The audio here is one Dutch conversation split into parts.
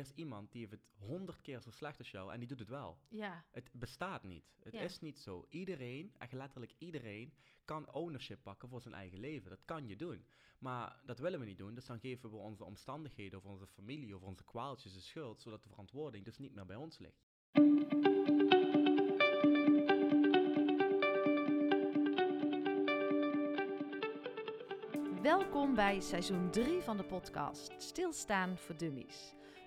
is iemand die heeft het honderd keer zo slecht als jou en die doet het wel. Ja, Het bestaat niet. Het Ja. is niet zo. Iedereen, echt letterlijk iedereen, kan ownership pakken voor zijn eigen leven. Dat kan je doen. Maar dat willen we niet doen. Dus dan geven we onze omstandigheden of onze familie of onze kwaaltjes de schuld, zodat de verantwoording dus niet meer bij ons ligt. welkom bij seizoen 3 van de podcast Stilstaan voor Dummies.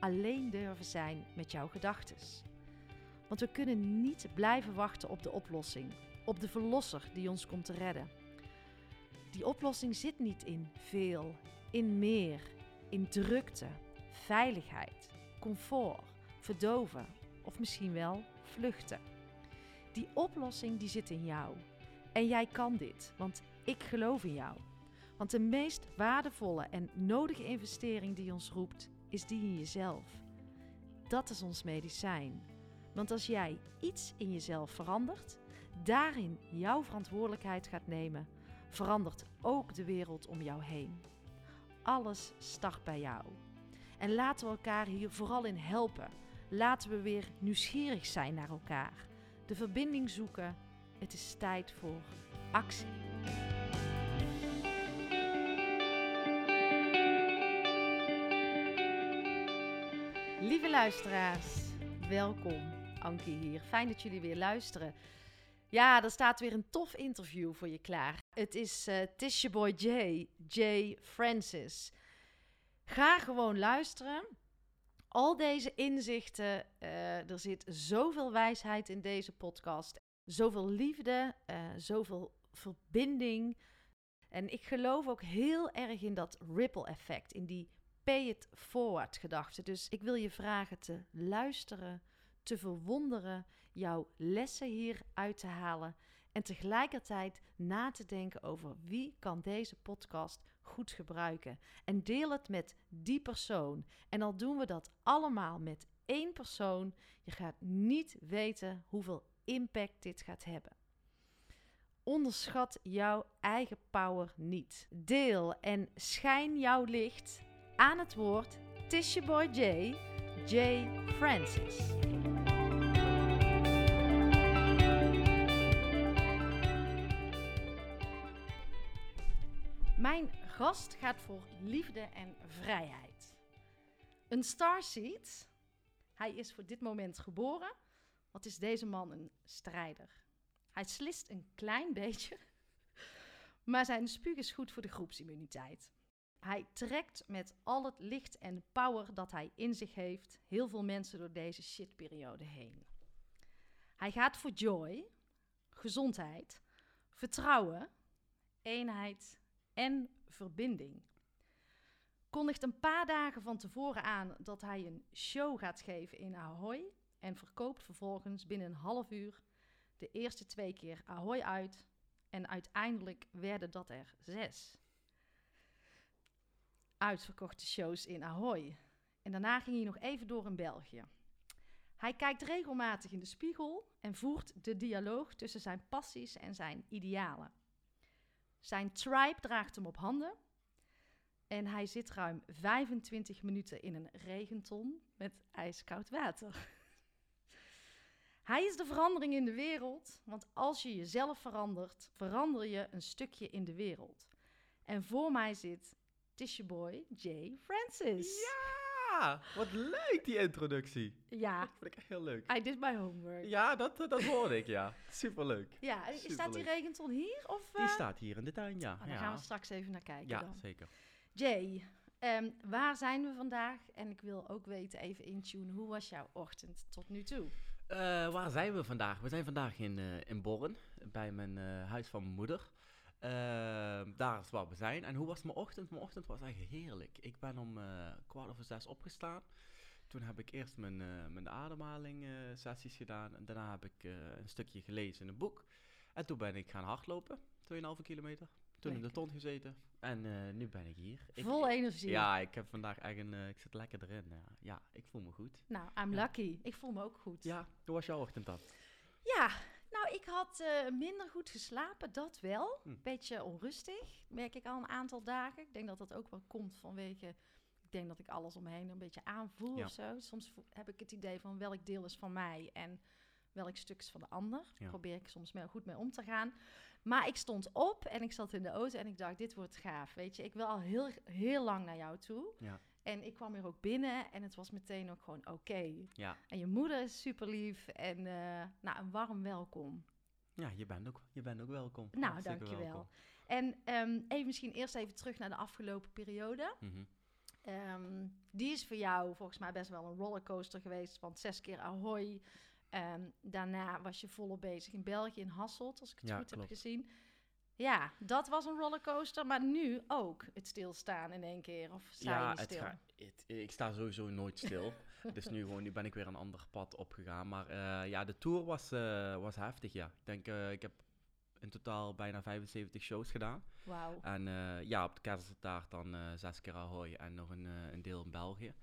alleen durven zijn met jouw gedachten. Want we kunnen niet blijven wachten op de oplossing, op de verlosser die ons komt te redden. Die oplossing zit niet in veel, in meer, in drukte, veiligheid, comfort, verdoven of misschien wel vluchten. Die oplossing die zit in jou. En jij kan dit, want ik geloof in jou. Want de meest waardevolle en nodige investering die ons roept, is die in jezelf. Dat is ons medicijn. Want als jij iets in jezelf verandert, daarin jouw verantwoordelijkheid gaat nemen, verandert ook de wereld om jou heen. Alles start bij jou. En laten we elkaar hier vooral in helpen. Laten we weer nieuwsgierig zijn naar elkaar. De verbinding zoeken. Het is tijd voor actie. Lieve luisteraars, welkom. Ankie hier. Fijn dat jullie weer luisteren. Ja, er staat weer een tof interview voor je klaar. Het is, eh het is je boy Jay, Jay Francis. Ga gewoon luisteren. Al deze inzichten, eh, er zit zoveel wijsheid in deze podcast. Zoveel liefde, eh, zoveel verbinding. En ik geloof ook heel erg in dat ripple effect, in die pay it gedachte. Dus ik wil je vragen te luisteren, te verwonderen, jouw lessen hier uit te halen en tegelijkertijd na te denken over wie kan deze podcast goed gebruiken. En deel het met die persoon. En al doen we dat allemaal met één persoon, je gaat niet weten hoeveel impact dit gaat hebben. Onderschat jouw eigen power niet. Deel en schijn jouw licht aan het woord. Je boy Jay, Jay Francis. Mijn gast gaat voor liefde en vrijheid. Een starseed. Hij is voor dit moment geboren. Wat is deze man een strijder? Hij slist een klein beetje, maar zijn spuug is goed voor de groepsimmuniteit. Hij trekt met al het licht en power dat hij in zich heeft heel veel mensen door deze shitperiode heen. Hij gaat voor joy, gezondheid, vertrouwen, eenheid en verbinding. Kondigt een paar dagen van tevoren aan dat hij een show gaat geven in Ahoy en verkoopt vervolgens binnen een half uur de eerste twee keer Ahoy uit en uiteindelijk werden dat er zes uitverkochte shows in Ahoy. En daarna ging hij nog even door in België. Hij kijkt regelmatig in de spiegel en voert de dialoog tussen zijn passies en zijn idealen. Zijn tribe draagt hem op handen en hij zit ruim 25 minuten in een regenton met ijskoud water. Hij is de verandering in de wereld, want als je jezelf verandert, verander je een stukje in de wereld. En voor mij zit Tisha Boy Jay Francis. Ja, wat leuk die introductie. Ja, Dat vind ik echt heel leuk. I did my homework. Ja, Ja, dat, dat hoorde ik, ja. Superleuk. staat die regenton hier? Of, Die eh? staat hier in de tuin, ja. Oh, daar ja. gaan we straks even naar kijken Ja, dan. zeker. Jay, ehm, waar zijn we vandaag? En ik wil ook weten, even intunen, hoe was jouw ochtend tot nu toe? Eh, waar zijn we vandaag? We zijn vandaag in, eh, in Borren, bij mijn huis van mijn moeder. Eh, daar is waar we zijn. En hoe was mijn ochtend? Mijn ochtend was eigenlijk heerlijk. Ik ben om eh, kwart over zes opgestaan. Toen heb ik eerst mijn, eh, mijn ademhaling eh, sessies gedaan. En daarna heb ik een stukje gelezen in een boek. En toen ben ik gaan hardlopen, 2,5 kilometer. Toen in de ton gezeten. En nu ben ik hier. Ik- Vol energie. Ja, ik heb vandaag echt een... ik zit lekker erin. Ja. ja, ik voel me goed. Nou, I'm Ja. lucky. Ik voel me ook goed. Ja, hoe was jouw ochtend dan? Ja, nou, ik had eh, minder goed geslapen, dat wel. Hm. Beetje onrustig, merk ik al een aantal dagen. Ik denk dat dat ook wel komt vanwege... Ik denk dat ik alles om me heen een beetje aanvoel Ja. of zo. Soms heb ik het idee van welk deel is van mij en welk stuk is van de ander. Ja. Probeer ik soms mee, goed mee om te gaan. Maar ik stond op en ik zat in de auto en ik dacht, dit wordt gaaf. Weet je, ik wil al heel, heel lang naar jou toe. Ja. En ik kwam hier ook binnen en het was meteen ook gewoon oké. Ja, En je moeder is super lief en eh, nou, een warm welkom. ja je, bent ook, je bent ook welkom. Nou, Hartstikke dankjewel. welkom. En ehm, even misschien eerst even terug naar de afgelopen periode. Mhm. Ehm, die is voor jou volgens mij best wel een rollercoaster geweest, want zes keer Ahoy. Ehm, daarna was je volop bezig in België, in Hasselt, als ik het Ja, goed klopt. heb gezien. Ja, dat was een rollercoaster, maar nu ook het stilstaan in één keer. Of sta je Ja, het stil? ga- het- ik sta sowieso nooit stil. dus nu, gewoon, nu ben ik weer een ander pad opgegaan. Maar eh, ja, de tour was, eh, was heftig, ja. Ik denk, eh, ik heb in totaal bijna 75 shows gedaan. Wauw. En ja, op de Keizerstaart dan zes keer Ahoy en nog een, een deel in België.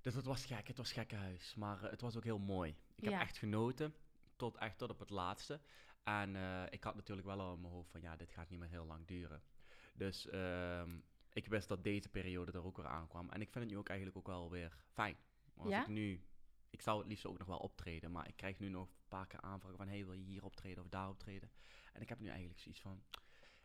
Dus het was gek, het was gekkenhuis. Maar het was ook heel mooi. Ik heb Ja. echt genoten, tot, echt tot op het laatste. En eh, ik had natuurlijk wel al in mijn hoofd van, ja, dit gaat niet meer heel lang duren. Dus ehm, ik wist dat deze periode er ook weer aankwam. En ik vind het nu ook eigenlijk ook wel weer fijn. Als Ja? ik nu, ik zou het liefst ook nog wel optreden, maar ik krijg nu nog een paar keer aanvragen van, hey, wil je hier optreden of daar optreden? En ik heb nu eigenlijk zoiets van,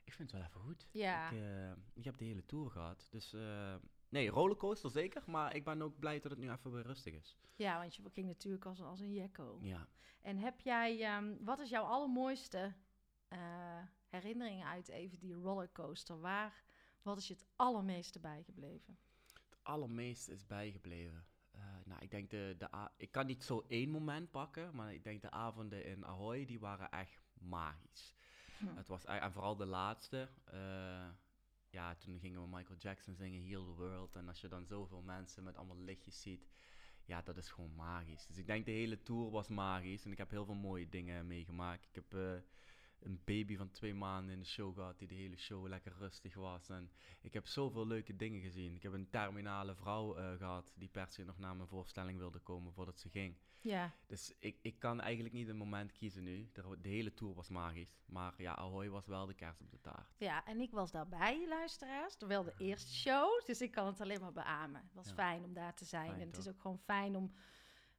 ik vind het wel even goed. Ja. Ik, eh, ik heb de hele tour gehad. Dus eh, nee, rollercoaster zeker. Maar ik ben ook blij dat het nu even weer rustig is. Ja, want je ging natuurlijk als, als een jekko. Ja. En heb jij, ehm, wat is jouw allermooiste eh, herinnering uit even die rollercoaster? Waar, wat is je het allermeeste bijgebleven? Het allermeeste is bijgebleven. Eh, nou, ik denk de, de ik kan niet zo één moment pakken, maar ik denk de avonden in Ahoy, die waren echt magisch. Hm. Het was, e- en vooral de laatste. eh, ja, toen gingen we Michael Jackson zingen, Heal the World. En als je dan zoveel mensen met allemaal lichtjes ziet, ja, dat is gewoon magisch. Dus ik denk de hele tour was magisch. En ik heb heel veel mooie dingen meegemaakt. Ik heb eh, een baby van twee maanden in de show gehad, die de hele show lekker rustig was. En ik heb zoveel leuke dingen gezien. Ik heb een terminale vrouw eh, gehad, die per se nog naar mijn voorstelling wilde komen voordat ze ging. Ja, Dus ik, ik kan eigenlijk niet een moment kiezen nu. De, de hele tour was magisch. Maar ja, Ahoy was wel de kaars op de taart. ja, en ik was daarbij, luisteraars. Terwijl de eerste show, dus ik kan het alleen maar beamen. Het was Ja. fijn om daar te zijn. Fijn, en het is ook gewoon fijn om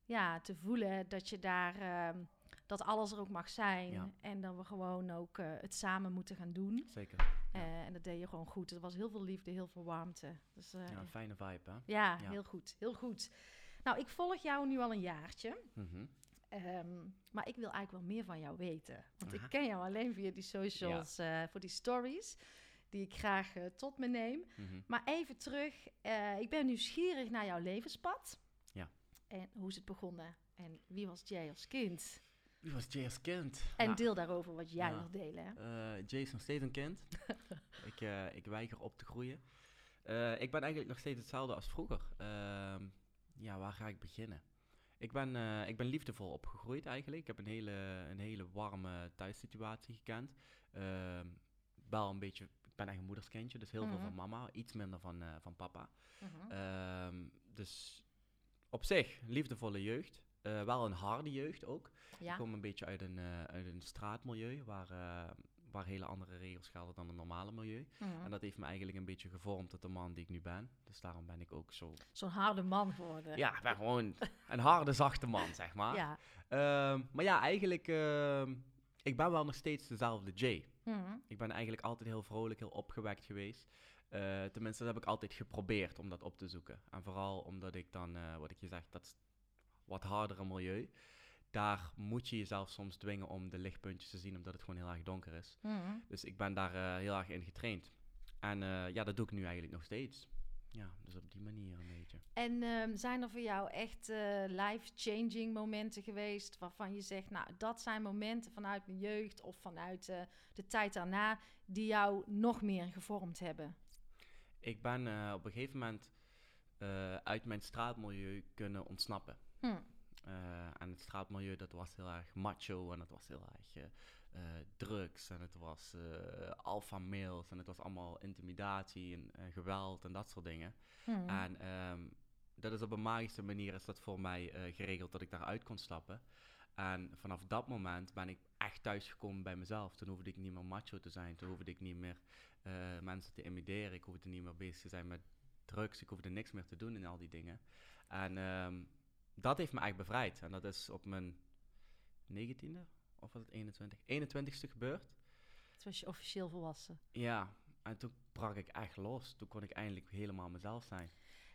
ja, te voelen dat je daar, ehm, dat alles er ook mag zijn. Ja. En dat we gewoon ook eh, het samen moeten gaan doen. Zeker. Ja. Eh, en dat deed je gewoon goed. Er was heel veel liefde, heel veel warmte. Dus eh, Ja, een fijne vibe, hè? Ja, Ja. heel goed. Heel goed. Nou, ik volg jou nu al een jaartje. Mhm. ehm, maar ik wil eigenlijk wel meer van jou weten. Want Aha. ik ken jou alleen via die socials, eh, voor die stories. Die ik graag eh, tot me neem. Mhm. Maar even terug. eh, ik ben nieuwsgierig naar jouw levenspad. Ja. En hoe is het begonnen? En wie was Jay als kind? Wie was Jay als kind? En Nou, deel daarover wat jij ja. wil delen. Hè? Jay is nog steeds een kind. ik, ik weiger op te groeien. Ik ben eigenlijk nog steeds hetzelfde als vroeger. Ja, waar ga ik beginnen? Ik ben, eh, ik ben liefdevol opgegroeid eigenlijk. Ik heb een hele, een hele warme thuissituatie gekend. Ehm, wel een beetje, ik ben echt een moederskindje, dus heel veel Mhm. van mama, iets minder van, eh, van papa. Mhm. Ehm, dus op zich, liefdevolle jeugd. Eh, wel een harde jeugd ook. ja. Ik kom een beetje uit een, uit een straatmilieu waar, waar hele andere regels gelden dan een normale milieu. Mhm. En dat heeft me eigenlijk een beetje gevormd tot de man die ik nu ben. Dus daarom ben ik ook zo... Zo'n harde man geworden. Ja, ik ben gewoon een harde, zachte man, zeg maar. Ja. Ehm, maar ja, eigenlijk... ehm, ik ben wel nog steeds dezelfde Jay. Mhm. Ik ben eigenlijk altijd heel vrolijk, heel opgewekt geweest. Eh, tenminste, dat heb ik altijd geprobeerd om dat op te zoeken. En vooral omdat ik dan, eh, wat ik je zeg, dat wat hardere milieu. Daar moet je jezelf soms dwingen om de lichtpuntjes te zien, omdat het gewoon heel erg donker is. Mhm. Dus ik ben daar eh, heel erg in getraind. En eh, ja, dat doe ik nu eigenlijk nog steeds. Ja, dus op die manier een beetje. En ehm, zijn er voor jou echt eh, life-changing momenten geweest waarvan je zegt, nou, dat zijn momenten vanuit mijn jeugd of vanuit de tijd daarna die jou nog meer gevormd hebben? Ik ben op een gegeven moment uit mijn straatmilieu kunnen ontsnappen. Hm. Eh, en het straatmilieu, dat was heel erg macho en het was heel erg eh, eh, drugs en het was eh alpha males en het was allemaal intimidatie en geweld en dat soort dingen. Hm. En ehm, dat is op een magische manier is dat voor mij geregeld dat ik daaruit kon stappen. En vanaf dat moment ben ik echt thuisgekomen bij mezelf. Toen hoefde ik niet meer macho te zijn. Toen hoefde ik niet meer mensen te imiteren. Ik hoefde niet meer bezig te zijn met drugs. Ik hoefde niks meer te doen in al die dingen. En ehm, dat heeft me echt bevrijd. En dat is op mijn 19e, of was het 21? 21ste gebeurd. Toen was je officieel volwassen. Ja, en toen brak ik echt los. Toen kon ik eindelijk helemaal mezelf zijn.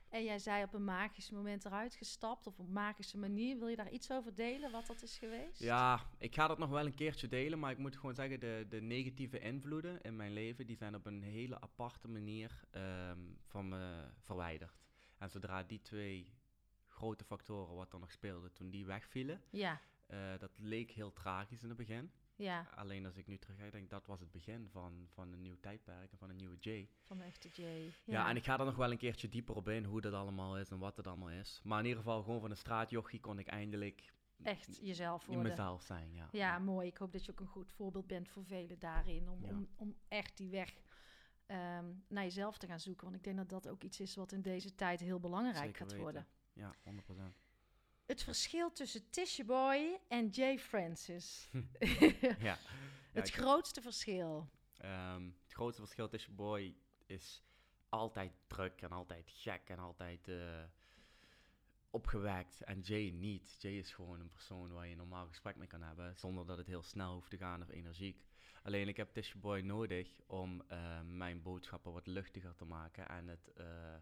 En jij zei op een magisch moment eruit gestapt, of op een magische manier. Wil je daar iets over delen, wat dat is geweest? Ja, ik ga dat nog wel een keertje delen, maar ik moet gewoon zeggen, de, de negatieve invloeden in mijn leven, die zijn op een hele aparte manier ehm, van me verwijderd. En zodra die twee grote factoren wat er nog speelden, toen die wegvielen, Ja, eh, dat leek heel tragisch in het begin. ja, Alleen als ik nu terugkijk, denk dat was het begin van, van een nieuw tijdperk en van een nieuwe J. van de echte J. Ja. en ik ga er nog wel een keertje dieper op in, hoe dat allemaal is en wat het allemaal is. Maar in ieder geval, gewoon van een straatjochie kon ik eindelijk Echt jezelf in worden. mezelf zijn, ja. Ja, mooi. Ik hoop dat je ook een goed voorbeeld bent voor velen daarin. Om, Ja. om, om echt die weg ehm, naar jezelf te gaan zoeken. Want ik denk dat dat ook iets is wat in deze tijd heel belangrijk Zeker gaat weten. worden. Ja, 100%. Het verschil tussen Tisha Boy en Jay Francis. ja. ja het ik- grootste verschil. ehm, het grootste verschil tussen Boy is altijd druk en altijd gek en altijd eh, opgewekt. En Jay niet. Jay is gewoon een persoon waar je een normaal gesprek mee kan hebben zonder dat het heel snel hoeft te gaan of energiek. Alleen ik heb Tisha Boy nodig om eh, mijn boodschappen wat luchtiger te maken en het eh,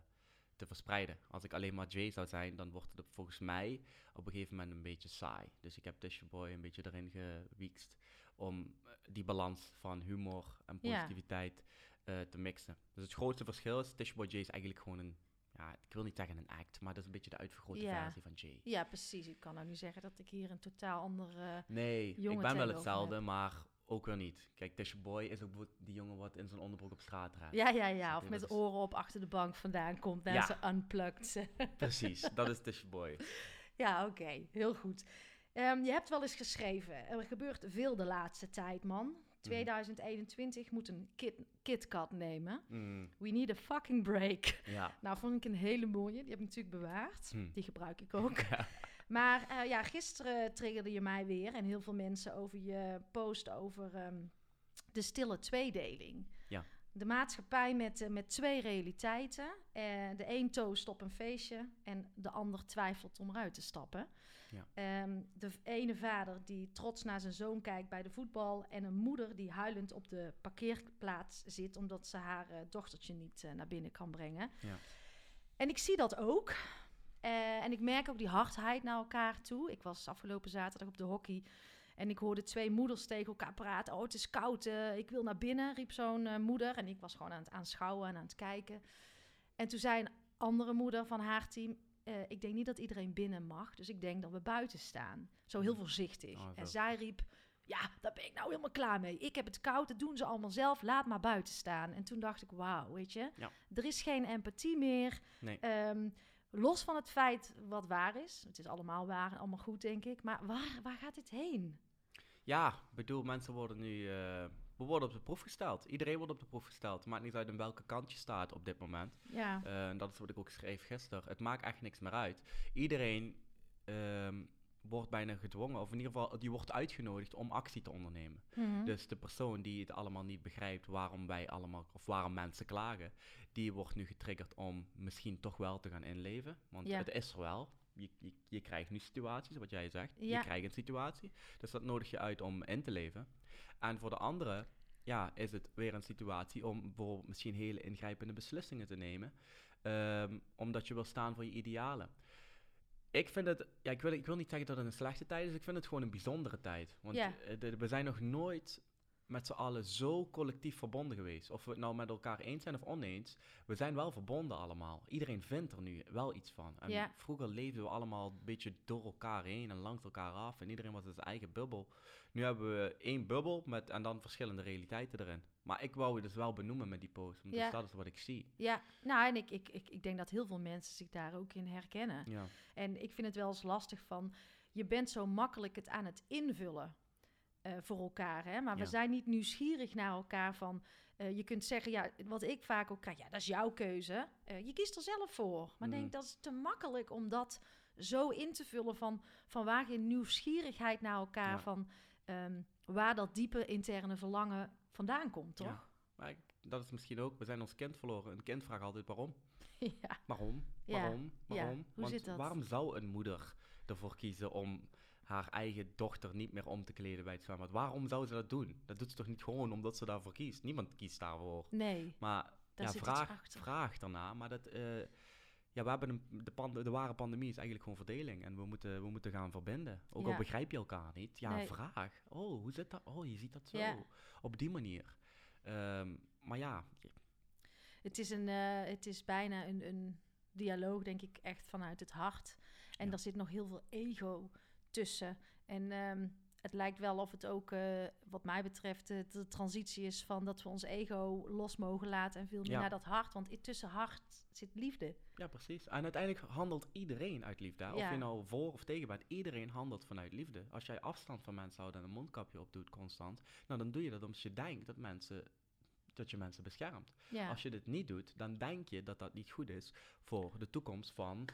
te verspreiden. Als ik alleen maar Jay zou zijn, dan wordt het volgens mij op een gegeven moment een beetje saai. Dus ik heb Tisha Boy een beetje erin gewiekst om eh, die balans van humor en Ja. positiviteit eh, te mixen. Dus het grootste verschil is, Tisha Boy Jay is eigenlijk gewoon een, ja, ik wil niet zeggen een act, maar dat is een beetje de uitvergrote Ja. versie van Jay. Ja, precies. Ik kan nou niet zeggen dat ik hier een totaal andere... Nee, ik ben wel hetzelfde, maar ook weer niet. Kijk, Tisha Boy is ook die jongen wat in zijn onderbroek op straat rijdt. Ja, ja, ja. Of met is- oren op achter de bank vandaan komt. Ja. Mensen unplugged. Precies, dat is Tisha Boy. Ja, oké. Heel goed. Ehm, je hebt wel eens geschreven, er gebeurt veel de laatste tijd, man. 2021 moet een kit, KitKat nemen. Mm, We need a fucking break. ja. Nou, vond ik een hele mooie. Die heb ik natuurlijk bewaard. Hm. Die gebruik ik ook. Ja. Maar eh, ja, gisteren triggerde je mij weer en heel veel mensen over je post over ehm, de stille tweedeling. Ja. De maatschappij met, eh, met twee realiteiten. Eh, de een toost op een feestje en de ander twijfelt om eruit te stappen. Ja. Ehm, de ene vader die trots naar zijn zoon kijkt bij de voetbal en een moeder die huilend op de parkeerplaats zit omdat ze haar dochtertje niet naar binnen kan brengen. Ja. En ik zie dat ook. Eh, en ik merk ook die hardheid naar elkaar toe. Ik was afgelopen zaterdag op de hockey. En ik hoorde twee moeders tegen elkaar praten. Oh, het is koud, eh, ik wil naar binnen, riep zo'n eh, moeder. En ik was gewoon aan het aanschouwen en aan het kijken. En toen zei een andere moeder van haar team... ik denk niet dat iedereen binnen mag, dus ik denk dat we buiten staan. Zo heel voorzichtig. Oh, en zij riep... Ja, daar ben ik nou helemaal klaar mee. Ik heb het koud, dat doen ze allemaal zelf. Laat maar buiten staan. En toen dacht ik, wauw, weet je. Ja. Er is geen empathie meer. Nee. Ehm, los van het feit wat waar is. Het is allemaal waar en allemaal goed, denk ik. Maar waar, waar gaat dit heen? Ja, ik bedoel, mensen worden nu... eh, we worden op de proef gesteld. Iedereen wordt op de proef gesteld. Maakt niet uit in welke kant je staat op dit moment. Ja, Eh, en dat is wat ik ook schreef gisteren. Het maakt echt niks meer uit. Iedereen ehm, wordt bijna gedwongen, of in ieder geval, die wordt uitgenodigd om actie te ondernemen. Mhm. Dus de persoon die het allemaal niet begrijpt waarom wij allemaal, of waarom mensen klagen, die wordt nu getriggerd om misschien toch wel te gaan inleven. Want Ja. het is er wel. Je, je, je krijgt nu situaties, wat jij zegt. Ja. Je krijgt een situatie. Dus dat nodig je uit om in te leven. En voor de anderen ja, is het weer een situatie om bijvoorbeeld misschien hele ingrijpende beslissingen te nemen. ehm, omdat je wil staan voor je idealen. Ik vind het, ja, ik wil, ik wil niet zeggen dat het een slechte tijd is, ik vind het gewoon een bijzondere tijd. Want Ja. eh, we zijn nog nooit met z'n allen zo collectief verbonden geweest. Of we het nou met elkaar eens zijn of oneens, we zijn wel verbonden allemaal. Iedereen vindt er nu wel iets van. En Ja. vroeger leefden we allemaal een beetje door elkaar heen en langs elkaar af. En iedereen was in zijn eigen bubbel. Nu hebben we één bubbel met, en dan verschillende realiteiten erin. Maar ik wou het dus wel benoemen met die post, want Ja. dus dat is wat ik zie. Ja, nou, en ik, ik, ik, ik denk dat heel veel mensen zich daar ook in herkennen. Ja, En ik vind het wel eens lastig van, je bent zo makkelijk het aan het invullen eh, voor elkaar. Hè? Maar we zijn niet nieuwsgierig naar elkaar van, eh, je kunt zeggen, ja, wat ik vaak ook krijg, ja, dat is jouw keuze. Eh, je kiest er zelf voor. Maar denk, dat is te makkelijk om dat zo in te vullen van, van waar geen nieuwsgierigheid naar elkaar, Ja. van ehm, waar dat diepe interne verlangen vandaan komt, toch? Ja. maar ik, dat is misschien ook, we zijn ons kind verloren. Een kind vraagt altijd waarom. ja. Waarom? Waarom? Waarom? Hoe Want zit dat? waarom zou een moeder ervoor kiezen om haar eigen dochter niet meer om te kleden bij het zwembad? Waarom zou ze dat doen? Dat doet ze toch niet gewoon omdat ze daarvoor kiest? Niemand kiest daarvoor. Nee, Maar ja, vraag, vraag daarna. Maar dat, eh, ja, we hebben een, de, pand- de ware pandemie is eigenlijk gewoon verdeling. En we moeten, we moeten gaan verbinden. Ook Ja. al begrijp je elkaar niet. Ja, Nee. vraag. Oh, hoe zit dat? Oh, je ziet dat zo. Ja. Op die manier. Ehm, maar ja, Het is, een, eh, het is bijna een, een dialoog, denk ik, echt vanuit het hart. En daar zit nog heel veel ego tussen. En ehm, het lijkt wel of het ook, eh, wat mij betreft, eh, de transitie is van dat we ons ego los mogen laten en veel meer Ja. naar dat hart. Want tussen hart zit liefde. Ja, precies. En uiteindelijk handelt iedereen uit liefde. Of je nou voor of tegen bent, iedereen handelt vanuit liefde. Als jij afstand van mensen houdt en een mondkapje opdoet constant, nou dan doe je dat omdat je denkt dat, mensen, dat je mensen beschermt. Ja, Als je dit niet doet, dan denk je dat dat niet goed is voor de toekomst van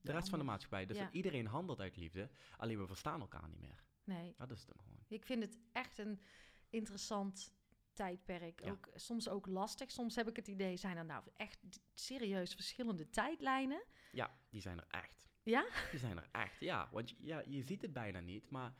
de, rest van de maatschappij. Dus Ja. iedereen handelt uit liefde, alleen we verstaan elkaar niet meer. nee. Dat is het hem gewoon. Ik vind het echt een interessant tijdperk. Ja. Ook, soms ook lastig. Soms heb ik het idee, zijn er nou echt serieus verschillende tijdlijnen? Ja, die zijn er echt. Ja? Die zijn er echt, ja. Want je- ja, je ziet het bijna niet, maar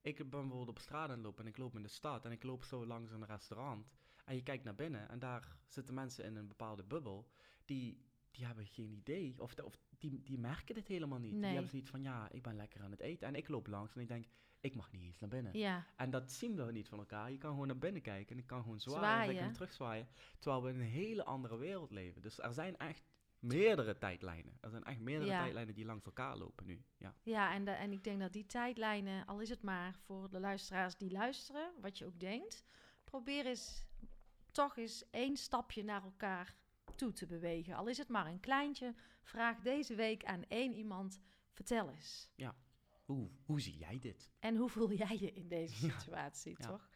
ik ben bijvoorbeeld op straat aan het lopen en ik loop in de stad en ik loop zo langs een restaurant en je kijkt naar binnen en daar zitten mensen in een bepaalde bubbel die, die hebben geen idee of, of die, die merken dit helemaal niet. Die hebben zoiets van, ja, ik ben lekker aan het eten en ik loop langs en ik denk, ik mag niet eens naar binnen. Ja, En dat zien we niet van elkaar. Je kan gewoon naar binnen kijken en ik kan gewoon zwaaien, en ik kan terugzwaaien. Terwijl we in een hele andere wereld leven. Dus er zijn echt meerdere tijdlijnen. Er zijn echt meerdere Ja. tijdlijnen die langs elkaar lopen nu. Ja. ja en, de- en ik denk dat die tijdlijnen, al is het maar voor de luisteraars die luisteren, wat je ook denkt, probeer eens toch eens één stapje naar elkaar toe te bewegen. Al is het maar een kleintje, vraag deze week aan één iemand, vertel eens. Hoe, hoe zie jij dit? En hoe voel jij je in deze Ja. situatie, Ja. toch?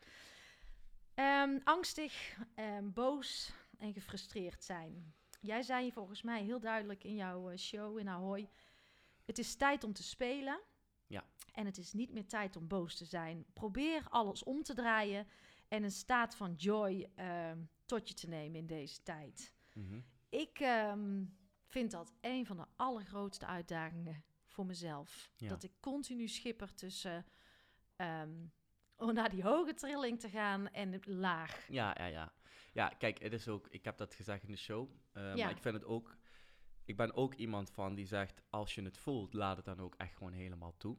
Ehm, angstig, ehm, boos en gefrustreerd zijn. Jij zei volgens mij heel duidelijk in jouw eh, show in Ahoy... het is tijd om te spelen. Ja. En het is niet meer tijd om boos te zijn. Probeer alles om te draaien en een staat van joy ehm, tot je te nemen in deze tijd. Mhm. Ik vind dat een van de allergrootste uitdagingen voor mezelf. Ja. Dat ik continu schipper tussen ehm, om naar die hoge trilling te gaan en het laag. Ja, ja, ja. Ja, kijk, het is ook, ik heb dat gezegd in de show. eh, Ja. Maar ik vind het ook, ik ben ook iemand van die zegt, als je het voelt, laat het dan ook echt gewoon helemaal toe.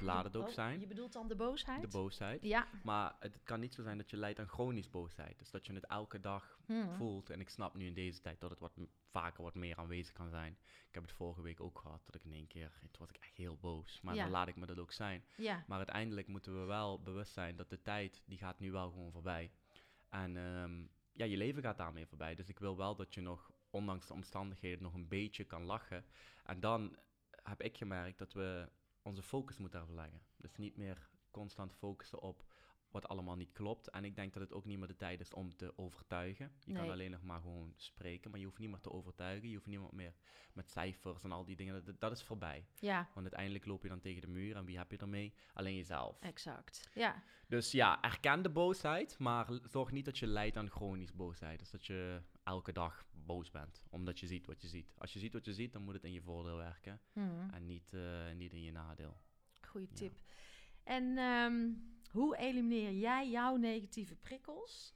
Laat het ook Oh, zijn, Je bedoelt dan de boosheid? de boosheid. Ja. Maar het kan niet zo zijn dat je lijdt aan chronisch boosheid. Dus dat je het elke dag Hmm. voelt. En ik snap nu in deze tijd dat het wat vaker wat meer aanwezig kan zijn. Ik heb het vorige week ook gehad, dat ik in één keer, toen was ik echt heel boos. Maar Ja. dan laat ik me dat ook zijn. Ja. Maar uiteindelijk moeten we wel bewust zijn dat de tijd, die gaat nu wel gewoon voorbij. En ehm, ja, je leven gaat daarmee voorbij. Dus ik wil wel dat je nog, ondanks de omstandigheden, nog een beetje kan lachen. En dan heb ik gemerkt dat we onze focus moeten verleggen. Dus niet meer constant focussen op wat allemaal niet klopt. En ik denk dat het ook niet meer de tijd is om te overtuigen. Je kan alleen nog maar gewoon spreken, maar je hoeft niemand te overtuigen. Je hoeft niemand meer met cijfers en al die dingen. Dat, dat is voorbij. Ja, Want uiteindelijk loop je dan tegen de muur en wie heb je ermee? Alleen jezelf. exact. Ja. Dus ja, erken de boosheid, maar zorg niet dat je lijdt aan chronisch boosheid. Dus dat je elke dag boos bent, omdat je ziet wat je ziet. Als je ziet wat je ziet, dan moet het in je voordeel werken Hmm. en niet, eh, niet in je nadeel. Goeie Ja. tip. En ehm, hoe elimineer jij jouw negatieve prikkels?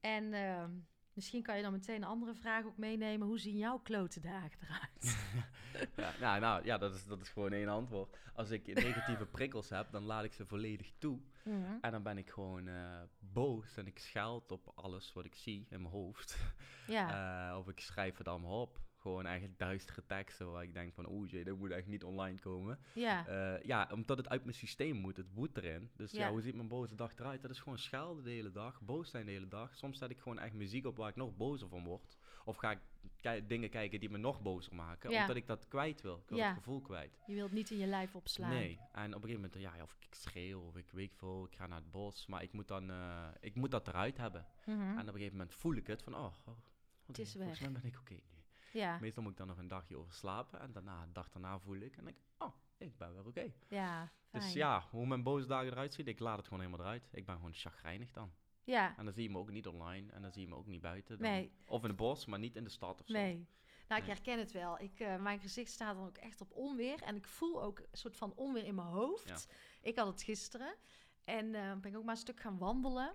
En ehm, Misschien kan je dan meteen een andere vraag ook meenemen. Hoe zien jouw klote dagen eruit? ja, nou, nou, ja, dat is, dat is gewoon één antwoord. Als ik negatieve prikkels heb, dan laat ik ze volledig toe. Mhm. En dan ben ik gewoon eh, boos en ik scheld op alles wat ik zie in mijn hoofd. Ja, Eh, of ik schrijf het allemaal op. Gewoon eigenlijk duistere teksten waar ik denk van, oeh jee, dat moet echt niet online komen. ja, Eh, ja, omdat het uit mijn systeem moet, het moet erin. Dus ja. Ja. hoe ziet mijn boze dag eruit? Dat is gewoon schelden de hele dag, boos zijn de hele dag. Soms zet ik gewoon echt muziek op waar ik nog bozer van word. Of ga ik dingen kijken die me nog bozer maken, Ja. omdat ik dat kwijt wil. Ik wil Ja. het gevoel kwijt. je wilt niet in je lijf opslaan. Nee, en op een gegeven moment, ja, of ik schreeuw, of ik weet veel, ik ga naar het bos. Maar ik moet dan, eh, ik moet dat eruit hebben. Mhm. En op een gegeven moment voel ik het van, oh, oh oké, is volgens weg. mij ben ik oké nu. Ja, Meestal moet ik dan nog een dagje over slapen. En daarna, een dag daarna voel ik en denk ik, oh, ik ben weer oké. ja, Dus fijn. ja, hoe mijn boze dagen eruit zien, ik laat het gewoon helemaal eruit. Ik ben gewoon chagrijnig dan. Ja, En dan zie je me ook niet online en dan zie je me ook niet buiten. Dan. nee, Of in het bos, maar niet in de stad of zo. nee. Nou, ik Nee. herken het wel. Ik, eh, mijn gezicht staat dan ook echt op onweer. En ik voel ook een soort van onweer in mijn hoofd. Ja. Ik had het gisteren. En eh, ben ik ook maar een stuk gaan wandelen.